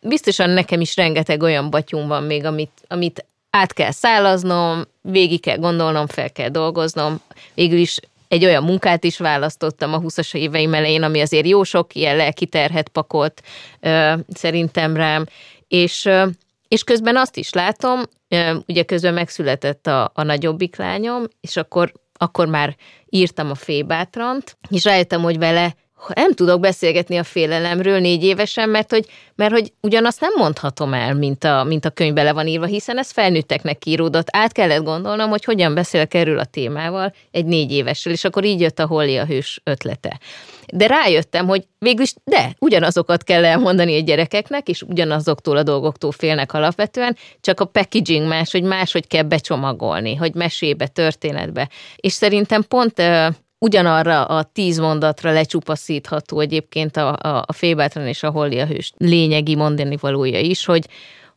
biztosan nekem is rengeteg olyan batyum van még, amit, amit át kell szálaznom, végig kell gondolnom, fel kell dolgoznom. Végül is egy olyan munkát is választottam a 20-as éveim elején, ami azért jó sok ilyen lelki terhet pakolt ö, szerintem rám, és, ö, és közben azt is látom, ö, ugye közben megszületett a, a nagyobbik lányom, és akkor, akkor már írtam a fébátrant, és rájöttem, hogy vele nem tudok beszélgetni a félelemről négy évesen, mert hogy, mert hogy ugyanazt nem mondhatom el, mint a, mint a könyvbe le van írva, hiszen ez felnőtteknek íródott. Át kellett gondolnom, hogy hogyan beszélek erről a témával egy négy évessel, és akkor így jött a Holly a hős ötlete. De rájöttem, hogy végülis de, ugyanazokat kell elmondani a gyerekeknek, és ugyanazoktól a dolgoktól félnek alapvetően, csak a packaging más, hogy máshogy kell becsomagolni, hogy mesébe, történetbe. És szerintem pont ugyanarra a tíz mondatra lecsupaszítható egyébként a, a, a Fébátran és a Holly a hős lényegi mondani valója is, hogy,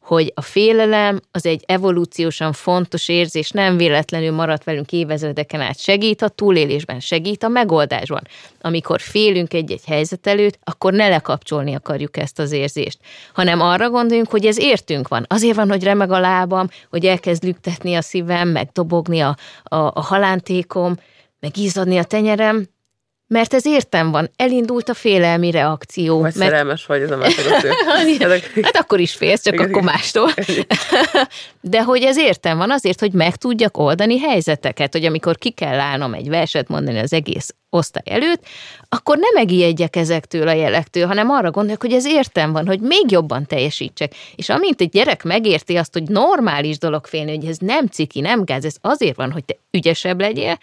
hogy a félelem az egy evolúciósan fontos érzés, nem véletlenül maradt velünk évezredeken át, segít a túlélésben, segít a megoldásban. Amikor félünk egy-egy helyzet előtt, akkor ne lekapcsolni akarjuk ezt az érzést, hanem arra gondoljunk, hogy ez értünk van. Azért van, hogy remeg a lábam, hogy elkezd lüktetni a szívem, meg dobogni a, a, a halántékom, meg izzadni a tenyerem, mert ez értem van, elindult a félelmi reakció. Vagy mert... szerelmes vagy, ez a másik Hát akkor is félsz, csak akkor mástól. De hogy ez értem van azért, hogy meg tudjak oldani helyzeteket, hogy amikor ki kell állnom egy verset mondani az egész osztály előtt, akkor nem megijedjek ezektől a jelektől, hanem arra gondolok, hogy ez értem van, hogy még jobban teljesítsek. És amint egy gyerek megérti azt, hogy normális dolog félni, hogy ez nem ciki, nem gáz, ez azért van, hogy te ügyesebb legyél,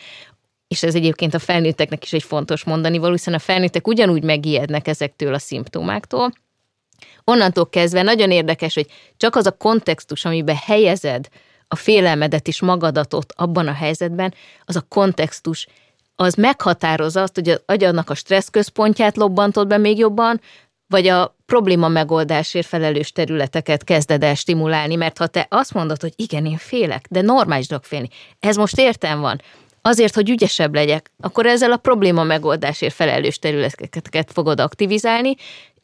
és ez egyébként a felnőtteknek is egy fontos mondani való, hiszen a felnőttek ugyanúgy megijednek ezektől a szimptomáktól. Onnantól kezdve nagyon érdekes, hogy csak az a kontextus, amiben helyezed a félelmedet és magadatot abban a helyzetben, az a kontextus, az meghatározza azt, hogy az agyadnak a stressz központját lobbantod be még jobban, vagy a probléma megoldásért felelős területeket kezded el stimulálni, mert ha te azt mondod, hogy igen, én félek, de normális dolog félni, ez most értem van, azért, hogy ügyesebb legyek, akkor ezzel a probléma megoldásért felelős területeket fogod aktivizálni,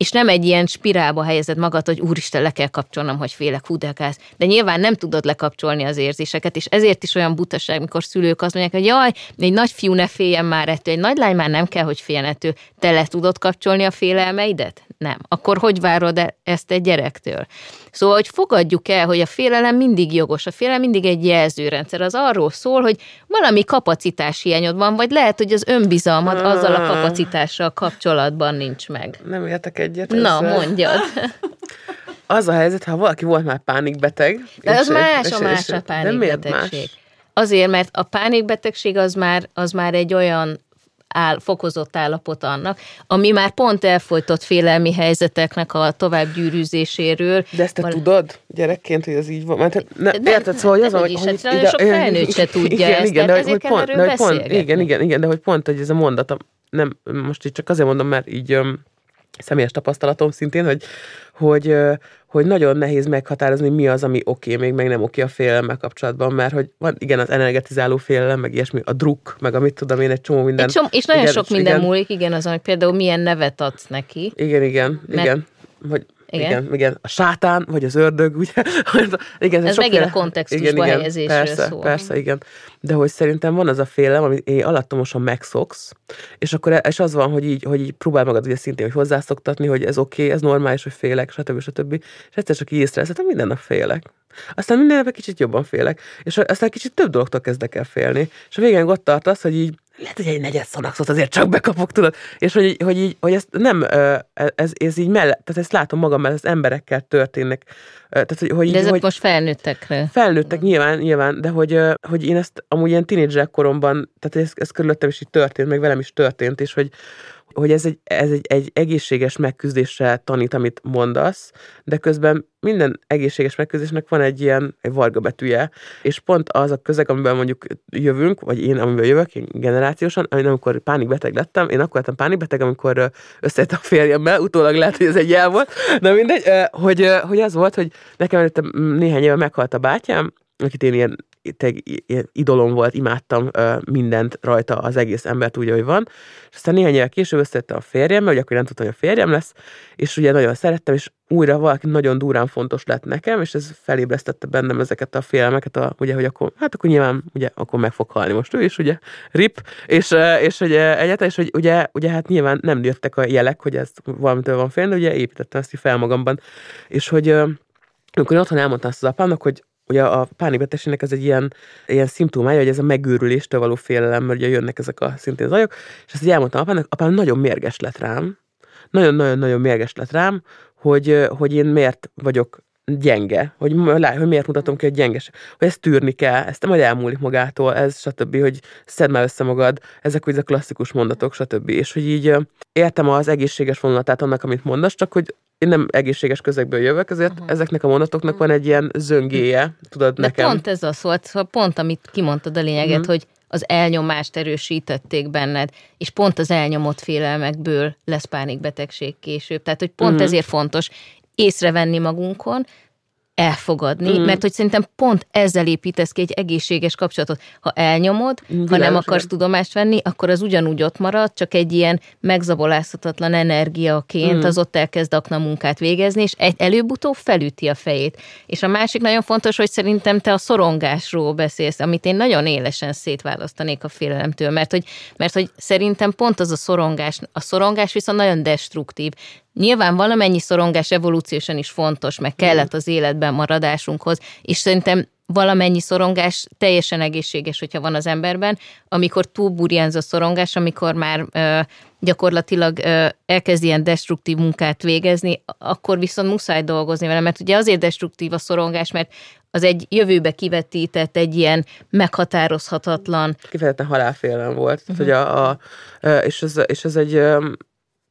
és nem egy ilyen spirálba helyezed magad, hogy úristen, le kell kapcsolnom, hogy félek, hú, de, gáz. de nyilván nem tudod lekapcsolni az érzéseket, és ezért is olyan butaság, mikor szülők azt mondják, hogy jaj, egy nagy fiú ne féljen már ettől, egy nagy lány már nem kell, hogy féljen ettől. Te le tudod kapcsolni a félelmeidet? Nem. Akkor hogy várod e- ezt egy gyerektől? Szóval, hogy fogadjuk el, hogy a félelem mindig jogos, a félelem mindig egy jelzőrendszer. Az arról szól, hogy valami kapacitás hiányod van, vagy lehet, hogy az önbizalmad azzal a kapacitással kapcsolatban nincs meg. Nem értek egy egyet. Na, ezzel. mondjad. Az a helyzet, ha valaki volt már pánikbeteg. De az más, és, a más a pánikbetegség. Azért, mert a pánikbetegség az már, az már egy olyan áll, fokozott állapot annak, ami már pont elfolytott félelmi helyzeteknek a továbbgyűrűzéséről. De ezt te Val- tudod gyerekként, hogy ez így van? Mert ne, de, érted, szóval, hogy az, hogy, hogy ide, nagyon sok felnőtt se tudja igen, ezt, igen, de hogy pont, de hogy pont, igen, igen, igen, de hogy pont, hogy ez a mondat, nem, most így csak azért mondom, mert így személyes tapasztalatom szintén, hogy, hogy, hogy nagyon nehéz meghatározni, mi az, ami oké, okay, még meg nem oké okay a félelemmel kapcsolatban, mert hogy van igen az energetizáló félelem, meg ilyesmi, a druk, meg amit tudom én, egy csomó minden. Egy csomó, és nagyon igen, sok minden igen. múlik, igen, azon, hogy például milyen nevet adsz neki. Igen, igen, mert, igen. Hogy igen. igen, igen, a sátán, vagy az ördög, ugye? igen, ez megint a kontextusba igen, igen, persze, szól. Persze, igen. De hogy szerintem van az a félelem, amit én alattomosan megszoksz, és akkor és az van, hogy így, hogy így próbál magad ugye szintén hogy hozzászoktatni, hogy ez oké, okay, ez normális, hogy félek, stb. stb. És egyszer csak így észreveszed, minden nap félek. Aztán minden nap egy kicsit jobban félek, és aztán kicsit több dologtól kezdek el félni. És a végén ott tartasz, hogy így lehet, hogy egy negyed szanaxot azért csak bekapok, tudod? És hogy, hogy, így, hogy ezt nem, ez, ez így mellett, tehát ezt látom magam, mert ez emberekkel történnek. Tehát, hogy, hogy de ezek hogy, most felnőttekre. Felnőttek nyilván, nyilván, de hogy, hogy én ezt amúgy ilyen tínédzser koromban, tehát ez, ez körülöttem is így történt, meg velem is történt, és hogy, hogy ez egy, ez egy, egy egészséges megküzdésre tanít, amit mondasz, de közben minden egészséges megküzdésnek van egy ilyen egy varga betűje, és pont az a közeg, amiben mondjuk jövünk, vagy én, amiben jövök, én generációsan, amikor pánikbeteg lettem, én akkor lettem pánikbeteg, amikor összejött a férjemmel, utólag lehet, hogy ez egy jel volt, de mindegy, hogy, hogy az volt, hogy nekem előtte néhány éve meghalt a bátyám, akit én ilyen, idolom volt, imádtam mindent rajta, az egész embert úgy, ahogy van. És aztán néhány évvel később összetette a férjem, hogy akkor nem tudtam, hogy a férjem lesz, és ugye nagyon szerettem, és újra valaki nagyon durán fontos lett nekem, és ez felébresztette bennem ezeket a félelmeket, a, ugye, hogy akkor, hát akkor nyilván, ugye, akkor meg fog halni most ő is, ugye, rip, és, és ugye egyáltalán, és hogy ugye, ugye hát nyilván nem jöttek a jelek, hogy ez valamitől van félni, ugye építettem ezt fel magamban, és hogy amikor otthon elmondtam azt az apámnak, hogy Ugye a pánikbetegségnek ez egy ilyen, ilyen szimptomája, hogy ez a megőrüléstől való félelem, mert ugye jönnek ezek a szintén zajok, és ezt így elmondtam apámnak, apám nagyon mérges lett rám, nagyon-nagyon-nagyon mérges lett rám, hogy, hogy én miért vagyok gyenge, hogy, hogy miért mutatom ki, hogy gyenges, hogy ezt tűrni kell, ezt majd elmúlik magától, ez stb., hogy szedd már össze magad, ezek hogy a klasszikus mondatok, stb. És hogy így értem az egészséges vonulatát annak, amit mondasz, csak hogy én nem egészséges közegből jövök, ezért uh-huh. ezeknek a mondatoknak van egy ilyen zöngéje, tudod, De nekem. pont ez az volt, szóval pont amit kimondtad a lényeget, uh-huh. hogy az elnyomást erősítették benned, és pont az elnyomott félelmekből lesz pánikbetegség később. Tehát, hogy pont uh-huh. ezért fontos észrevenni magunkon, elfogadni, mm. mert hogy szerintem pont ezzel építesz ki egy egészséges kapcsolatot. Ha elnyomod, Világos, ha nem akarsz tudomást venni, akkor az ugyanúgy ott marad, csak egy ilyen megzabolázhatatlan energiaként mm. az ott elkezd akna munkát végezni, és egy előbb-utóbb felüti a fejét. És a másik nagyon fontos, hogy szerintem te a szorongásról beszélsz, amit én nagyon élesen szétválasztanék a félelemtől, mert hogy, mert hogy szerintem pont az a szorongás, a szorongás viszont nagyon destruktív. Nyilván valamennyi szorongás evolúciósan is fontos, meg kellett az életben maradásunkhoz, és szerintem valamennyi szorongás teljesen egészséges, hogyha van az emberben, amikor túlburjánz a szorongás, amikor már ö, gyakorlatilag ö, elkezd ilyen destruktív munkát végezni, akkor viszont muszáj dolgozni vele, mert ugye azért destruktív a szorongás, mert az egy jövőbe kivetített, egy ilyen meghatározhatatlan. Kifejezetten halálfélelem volt. Uh-huh. Tehát, hogy a, a, és, ez, és ez egy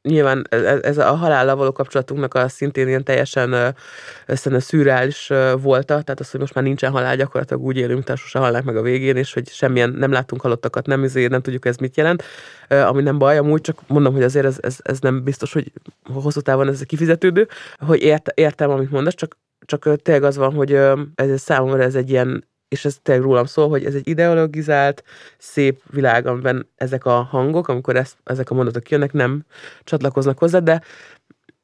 nyilván e, e, ez a halállal való kapcsolatunknak a szintén ilyen teljesen összen szürreális volta, tehát az, hogy most már nincsen halál, gyakorlatilag úgy élünk, tehát sose halnák meg a végén, és hogy semmilyen nem láttunk halottakat, nem, ezért nem tudjuk ez mit jelent, ami nem baj, amúgy csak mondom, hogy azért ez, ez, ez nem biztos, hogy hosszú távon ez kifizetődő, hogy ért, értem, amit mondasz, csak csak tényleg az van, hogy ez számomra ez egy ilyen és ez tényleg rólam szól, hogy ez egy ideologizált, szép világ, amiben ezek a hangok, amikor ezt, ezek a mondatok jönnek, nem csatlakoznak hozzá, de,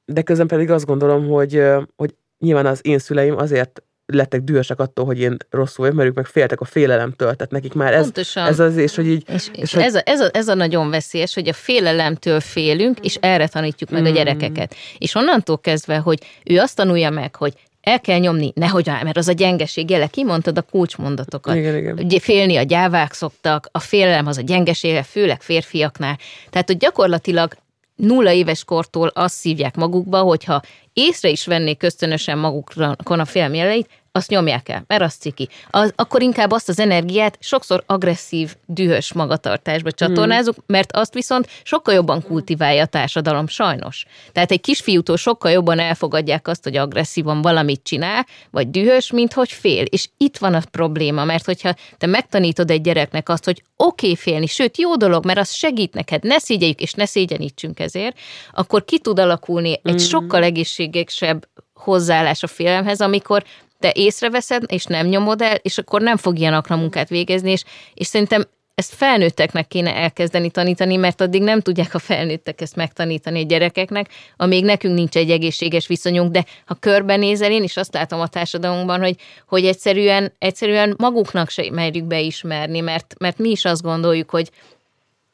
de közben pedig azt gondolom, hogy, hogy nyilván az én szüleim azért lettek dühösek attól, hogy én rosszul vagyok, mert ők meg féltek a félelemtől, tehát nekik már ez, ez az, és hogy így... És, és, és hogy... Ez, a, ez, a, ez a nagyon veszélyes, hogy a félelemtől félünk, és erre tanítjuk meg mm. a gyerekeket. És onnantól kezdve, hogy ő azt tanulja meg, hogy el kell nyomni, nehogy áll, mert az a gyengeség jele, kimondtad a kulcsmondatokat. Igen, igen. Ugye félni a gyávák szoktak, a félelem az a gyengesége, főleg férfiaknál. Tehát, hogy gyakorlatilag nulla éves kortól azt szívják magukba, hogyha észre is vennék köztönösen magukon a félelem jeleit, azt nyomják el, mert az ciki. Az, akkor inkább azt az energiát sokszor agresszív, dühös magatartásba csatornázunk, hmm. mert azt viszont sokkal jobban kultiválja a társadalom, sajnos. Tehát egy kisfiútól sokkal jobban elfogadják azt, hogy agresszívan valamit csinál, vagy dühös, mint hogy fél. És itt van a probléma, mert hogyha te megtanítod egy gyereknek azt, hogy oké okay félni, sőt jó dolog, mert az segít neked, ne szégyeljük és ne szégyenítsünk ezért, akkor ki tud alakulni egy hmm. sokkal egészségesebb hozzáállás a félelemhez, amikor te észreveszed, és nem nyomod el, és akkor nem fog ilyen munkát végezni, és, és szerintem ezt felnőtteknek kéne elkezdeni tanítani, mert addig nem tudják a felnőttek ezt megtanítani a gyerekeknek, amíg nekünk nincs egy egészséges viszonyunk, de ha körbenézel, én is azt látom a társadalmunkban, hogy, hogy egyszerűen, egyszerűen maguknak se merjük beismerni, mert, mert mi is azt gondoljuk, hogy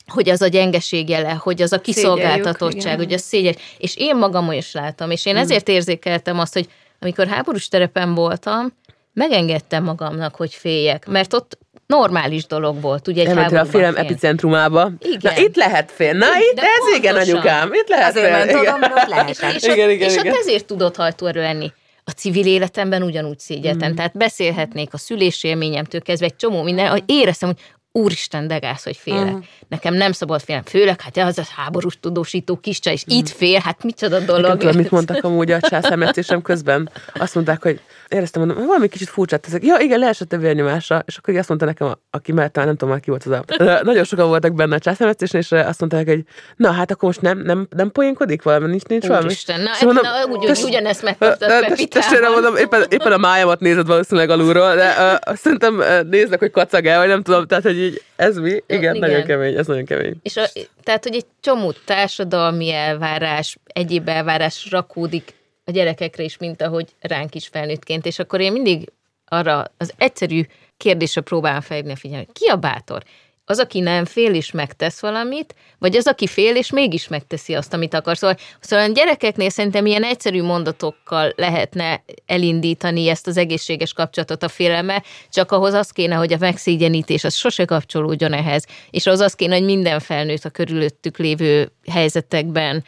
hogy az a gyengeség jele, hogy az a kiszolgáltatottság, hogy a szégyen. És én magam is látom, és én mm. ezért érzékeltem azt, hogy amikor háborús terepen voltam, megengedtem magamnak, hogy féljek, mert ott normális dolog volt, ugye egy Elmentél a film epicentrumába. Igen. Na itt lehet fél. Na itt, de ez pontosan. igen, anyukám, itt lehet Azért fél. Azért ment ott lehet. És, és, igen, igen, és igen. ezért tudott hajtóerő lenni. A civil életemben ugyanúgy szégyeltem. Mm. Tehát beszélhetnék a szülési élményemtől kezdve egy csomó minden, hogy éreztem, hogy úristen, de gáz, hogy félek. Uh-huh. Nekem nem szabad félnem, főleg, hát az a háborús tudósító kiscsa, és uh-huh. itt fél, hát micsoda dolog. Tudom, mit mondtak amúgy a császármetszésem közben. Azt mondták, hogy éreztem, mondom, hogy valami kicsit furcsát teszek. Ja, igen, leesett a vérnyomása, és akkor azt mondta nekem, aki mert nem tudom már ki volt az a... Nagyon sokan voltak benne a császármetszésen, és azt mondták, hogy na hát akkor most nem, nem, nem poénkodik valami, nincs, nincs valami. Úristen, na, szóval mondom, na úgy, tess, ugyanezt megkaptad Testvére mondom, éppen, éppen a májamat nézed valószínűleg alulról, de uh, szerintem uh, néznek, hogy kacag el, vagy nem tudom, tehát, hogy így ez mi? Igen, igen, nagyon kemény, ez nagyon kemény. És a, tehát, hogy egy csomó társadalmi elvárás, egyéb elvárás rakódik a gyerekekre is, mint ahogy ránk is felnőttként, és akkor én mindig arra az egyszerű kérdésre próbálom felhívni a figyelmet. Ki a bátor? az, aki nem fél és megtesz valamit, vagy az, aki fél és mégis megteszi azt, amit akar. Szóval, szóval a gyerekeknél szerintem ilyen egyszerű mondatokkal lehetne elindítani ezt az egészséges kapcsolatot a félelme, csak ahhoz az kéne, hogy a megszégyenítés az sose kapcsolódjon ehhez, és az az kéne, hogy minden felnőtt a körülöttük lévő helyzetekben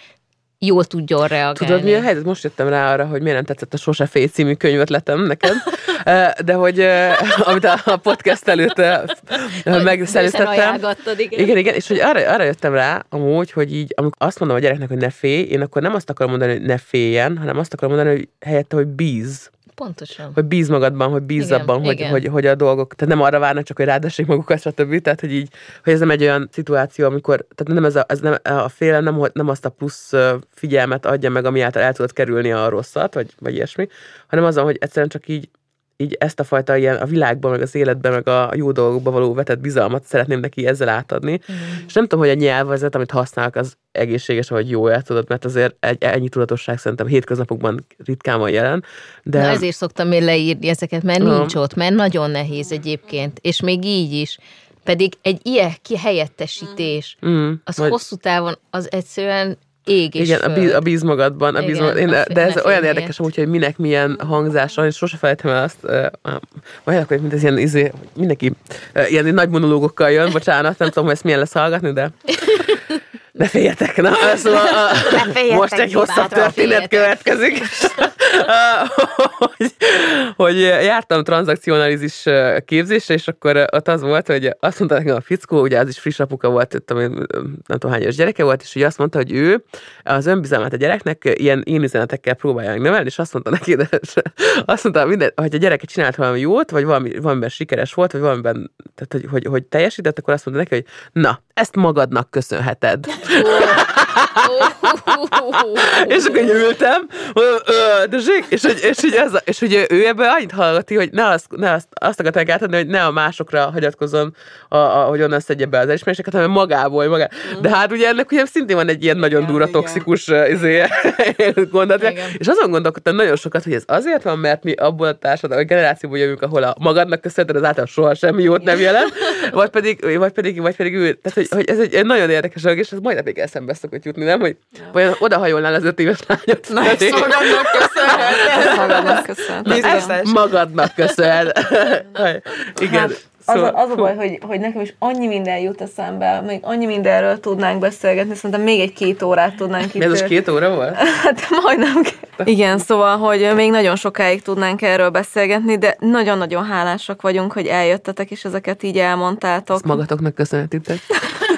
jól tudjon reagálni. Tudod, mi a helyzet? Most jöttem rá arra, hogy miért nem tetszett a Sose Fél című könyvetletem neked, de hogy amit a podcast előtt megszerűztettem. Igen. igen, igen, és hogy arra, arra jöttem rá amúgy, hogy így, amikor azt mondom a gyereknek, hogy ne félj, én akkor nem azt akarom mondani, hogy ne féljen, hanem azt akarom mondani, hogy helyette, hogy bíz pontosan. Hogy bíz magadban, hogy bíz Igen, abban, hogy, igen. hogy, hogy, a dolgok, tehát nem arra várnak csak, hogy rádessék magukat, stb. Tehát, hogy így, hogy ez nem egy olyan szituáció, amikor, tehát nem ez a, ez nem, a félelem nem, hogy- nem azt a plusz figyelmet adja meg, ami által el tudod kerülni a rosszat, vagy, vagy ilyesmi, hanem azon, hogy egyszerűen csak így így ezt a fajta ilyen a világban, meg az életben, meg a jó dolgokba való vetett bizalmat szeretném neki ezzel átadni. Mm. És nem tudom, hogy a nyelvezet, amit használok, az egészséges, vagy jó el tudod, mert azért egy, ennyi tudatosság szerintem hétköznapokban ritkán van jelen. De. Na ezért szoktam én leírni ezeket, mert Aha. nincs ott, mert nagyon nehéz egyébként, és még így is. Pedig egy ilyen kihelyettesítés, mm, az vagy- hosszú távon az egyszerűen ég és Igen, a bíz, a bíz magadban, a bíz Igen, magad, én, de ez olyan érdekes amúgy, hogy minek milyen hangzása, és sose felejtem el azt, uh, majd akkor, mint ez ilyen, izé, mindenki uh, ilyen nagy monológokkal jön, bocsánat, nem tudom, hogy ezt milyen lesz hallgatni, de ne féljetek, na, szóval Ne féljetek, most egy hosszabb történet féljetek. következik, hogy, hogy jártam tranzakcionalizis képzésre, és akkor ott az volt, hogy azt mondta nekem a fickó, ugye az is friss apuka volt, tudom, nem tudom hány éves gyereke volt, és ugye azt mondta, hogy ő az önbizalmát a gyereknek ilyen én üzenetekkel próbálja meg növelni, és azt mondta neki, de azt mondta, minden, hogy a gyereke csinált valami jót, vagy valami, valamiben sikeres volt, vagy valamiben, tehát, hogy, hogy, hogy teljesített, akkor azt mondta neki, hogy na, ezt magadnak köszönheted. És akkor így ültem, de zsik, és, hogy, és, hogy ez, és hogy ő ebből annyit hallgati, hogy ne azt, ne azt, azt akarták átadni, hogy ne a másokra hagyatkozzon, a, a, hogy onnan szedje be az elismeréseket, hanem magából. Magá. De hát ugye ennek ugye szintén van egy ilyen nagyon Igen, durva, igen. toxikus izé, gondolat. Igen. És azon gondolkodtam nagyon sokat, hogy ez azért van, mert mi abból a társadalom, a generációból jövünk, ahol a magadnak köszönheted, az által soha semmi jót nem jelent, vagy pedig, vagy pedig, vagy pedig ő, tehát hogy, hogy ez egy, egy nagyon érdekes dolog, és ez majd még eszembe szokott jutni, nem? Hogy vajon odahajolnál az öt éves lányot. Na, Ezt magadnak köszönheted. Magadnak köszönöm. Biztos. magadnak köszönhet. Igen. Hát, az, Szóval, a, az a baj, hogy, hogy nekem is annyi minden jut eszembe, még annyi mindenről tudnánk beszélgetni, szerintem még egy két órát tudnánk itt. mi ez most két óra volt? Hát majdnem. Igen, szóval, hogy még nagyon sokáig tudnánk erről beszélgetni, de nagyon-nagyon hálásak vagyunk, hogy eljöttetek, és ezeket így elmondtátok. Ezt magatoknak köszönhetitek.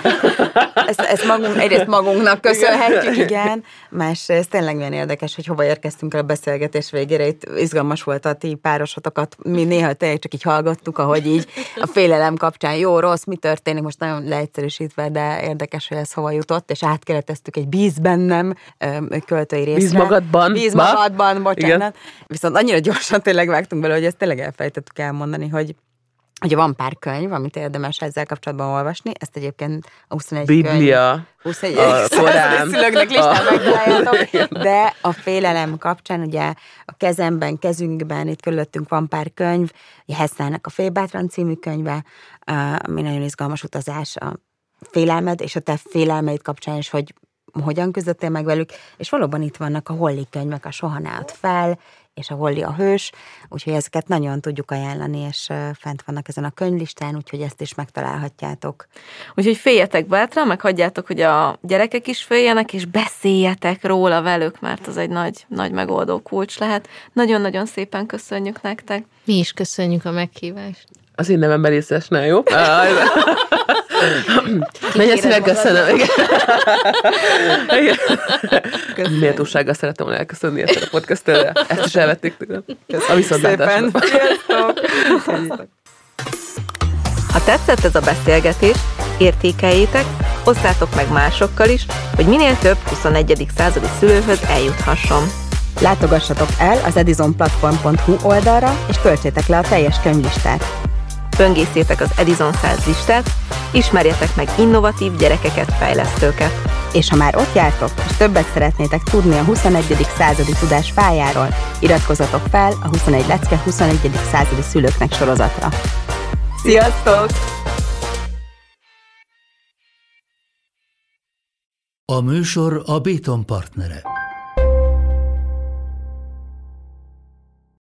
Ezt, ezt magunk, egyrészt magunknak köszönhetjük, igen. Másrészt tényleg milyen érdekes, hogy hova érkeztünk el a beszélgetés végére. Itt izgalmas volt a ti párosotokat. Mi néha tényleg csak így hallgattuk, ahogy így a félelem kapcsán jó, rossz, mi történik, most nagyon leegyszerűsítve, de érdekes, hogy ez hova jutott, és átkereteztük egy bíz bennem költői részre. Bíz magadban. Bíz Ba? magadban, bocsánat. Igen. Viszont annyira gyorsan tényleg vágtunk bele, hogy ezt tényleg elfelejtettük elmondani, hogy Ugye van pár könyv, amit érdemes ezzel kapcsolatban olvasni, ezt egyébként a 21 könyv, Biblia, 21 a Korán, szülőknek listán de a félelem kapcsán ugye a kezemben, kezünkben, itt körülöttünk van pár könyv, Hesselnek a Félbátran című könyve, ami nagyon izgalmas utazás a félelmed, és a te félelmeid kapcsán is, hogy hogyan küzdöttél meg velük, és valóban itt vannak a Holly könyvek, a Soha ne fel, és a Holly a hős, úgyhogy ezeket nagyon tudjuk ajánlani, és fent vannak ezen a könyvlistán, úgyhogy ezt is megtalálhatjátok. Úgyhogy féljetek bátran, meg hagyjátok, hogy a gyerekek is féljenek, és beszéljetek róla velük, mert az egy nagy, nagy megoldó kulcs lehet. Nagyon-nagyon szépen köszönjük nektek. Mi is köszönjük a meghívást. Az én nevem Merészesnál, jó? Nagyon szépen köszönöm. Méltósággal szeretem volna elköszönni ezt a podcast Ezt is elvették tőlem. A viszontlátásra. Ha tetszett ez a beszélgetés, értékeljétek, osszátok meg másokkal is, hogy minél több 21. századi szülőhöz eljuthasson. Látogassatok el az edisonplatform.hu oldalra, és töltsétek le a teljes könyvlistát. Böngészétek az Edison 100 listát, ismerjetek meg innovatív gyerekeket, fejlesztőket. És ha már ott jártok, és többet szeretnétek tudni a 21. századi tudás fájáról, iratkozzatok fel a 21 lecke 21. századi szülőknek sorozatra. Sziasztok! A műsor a Béton partnere.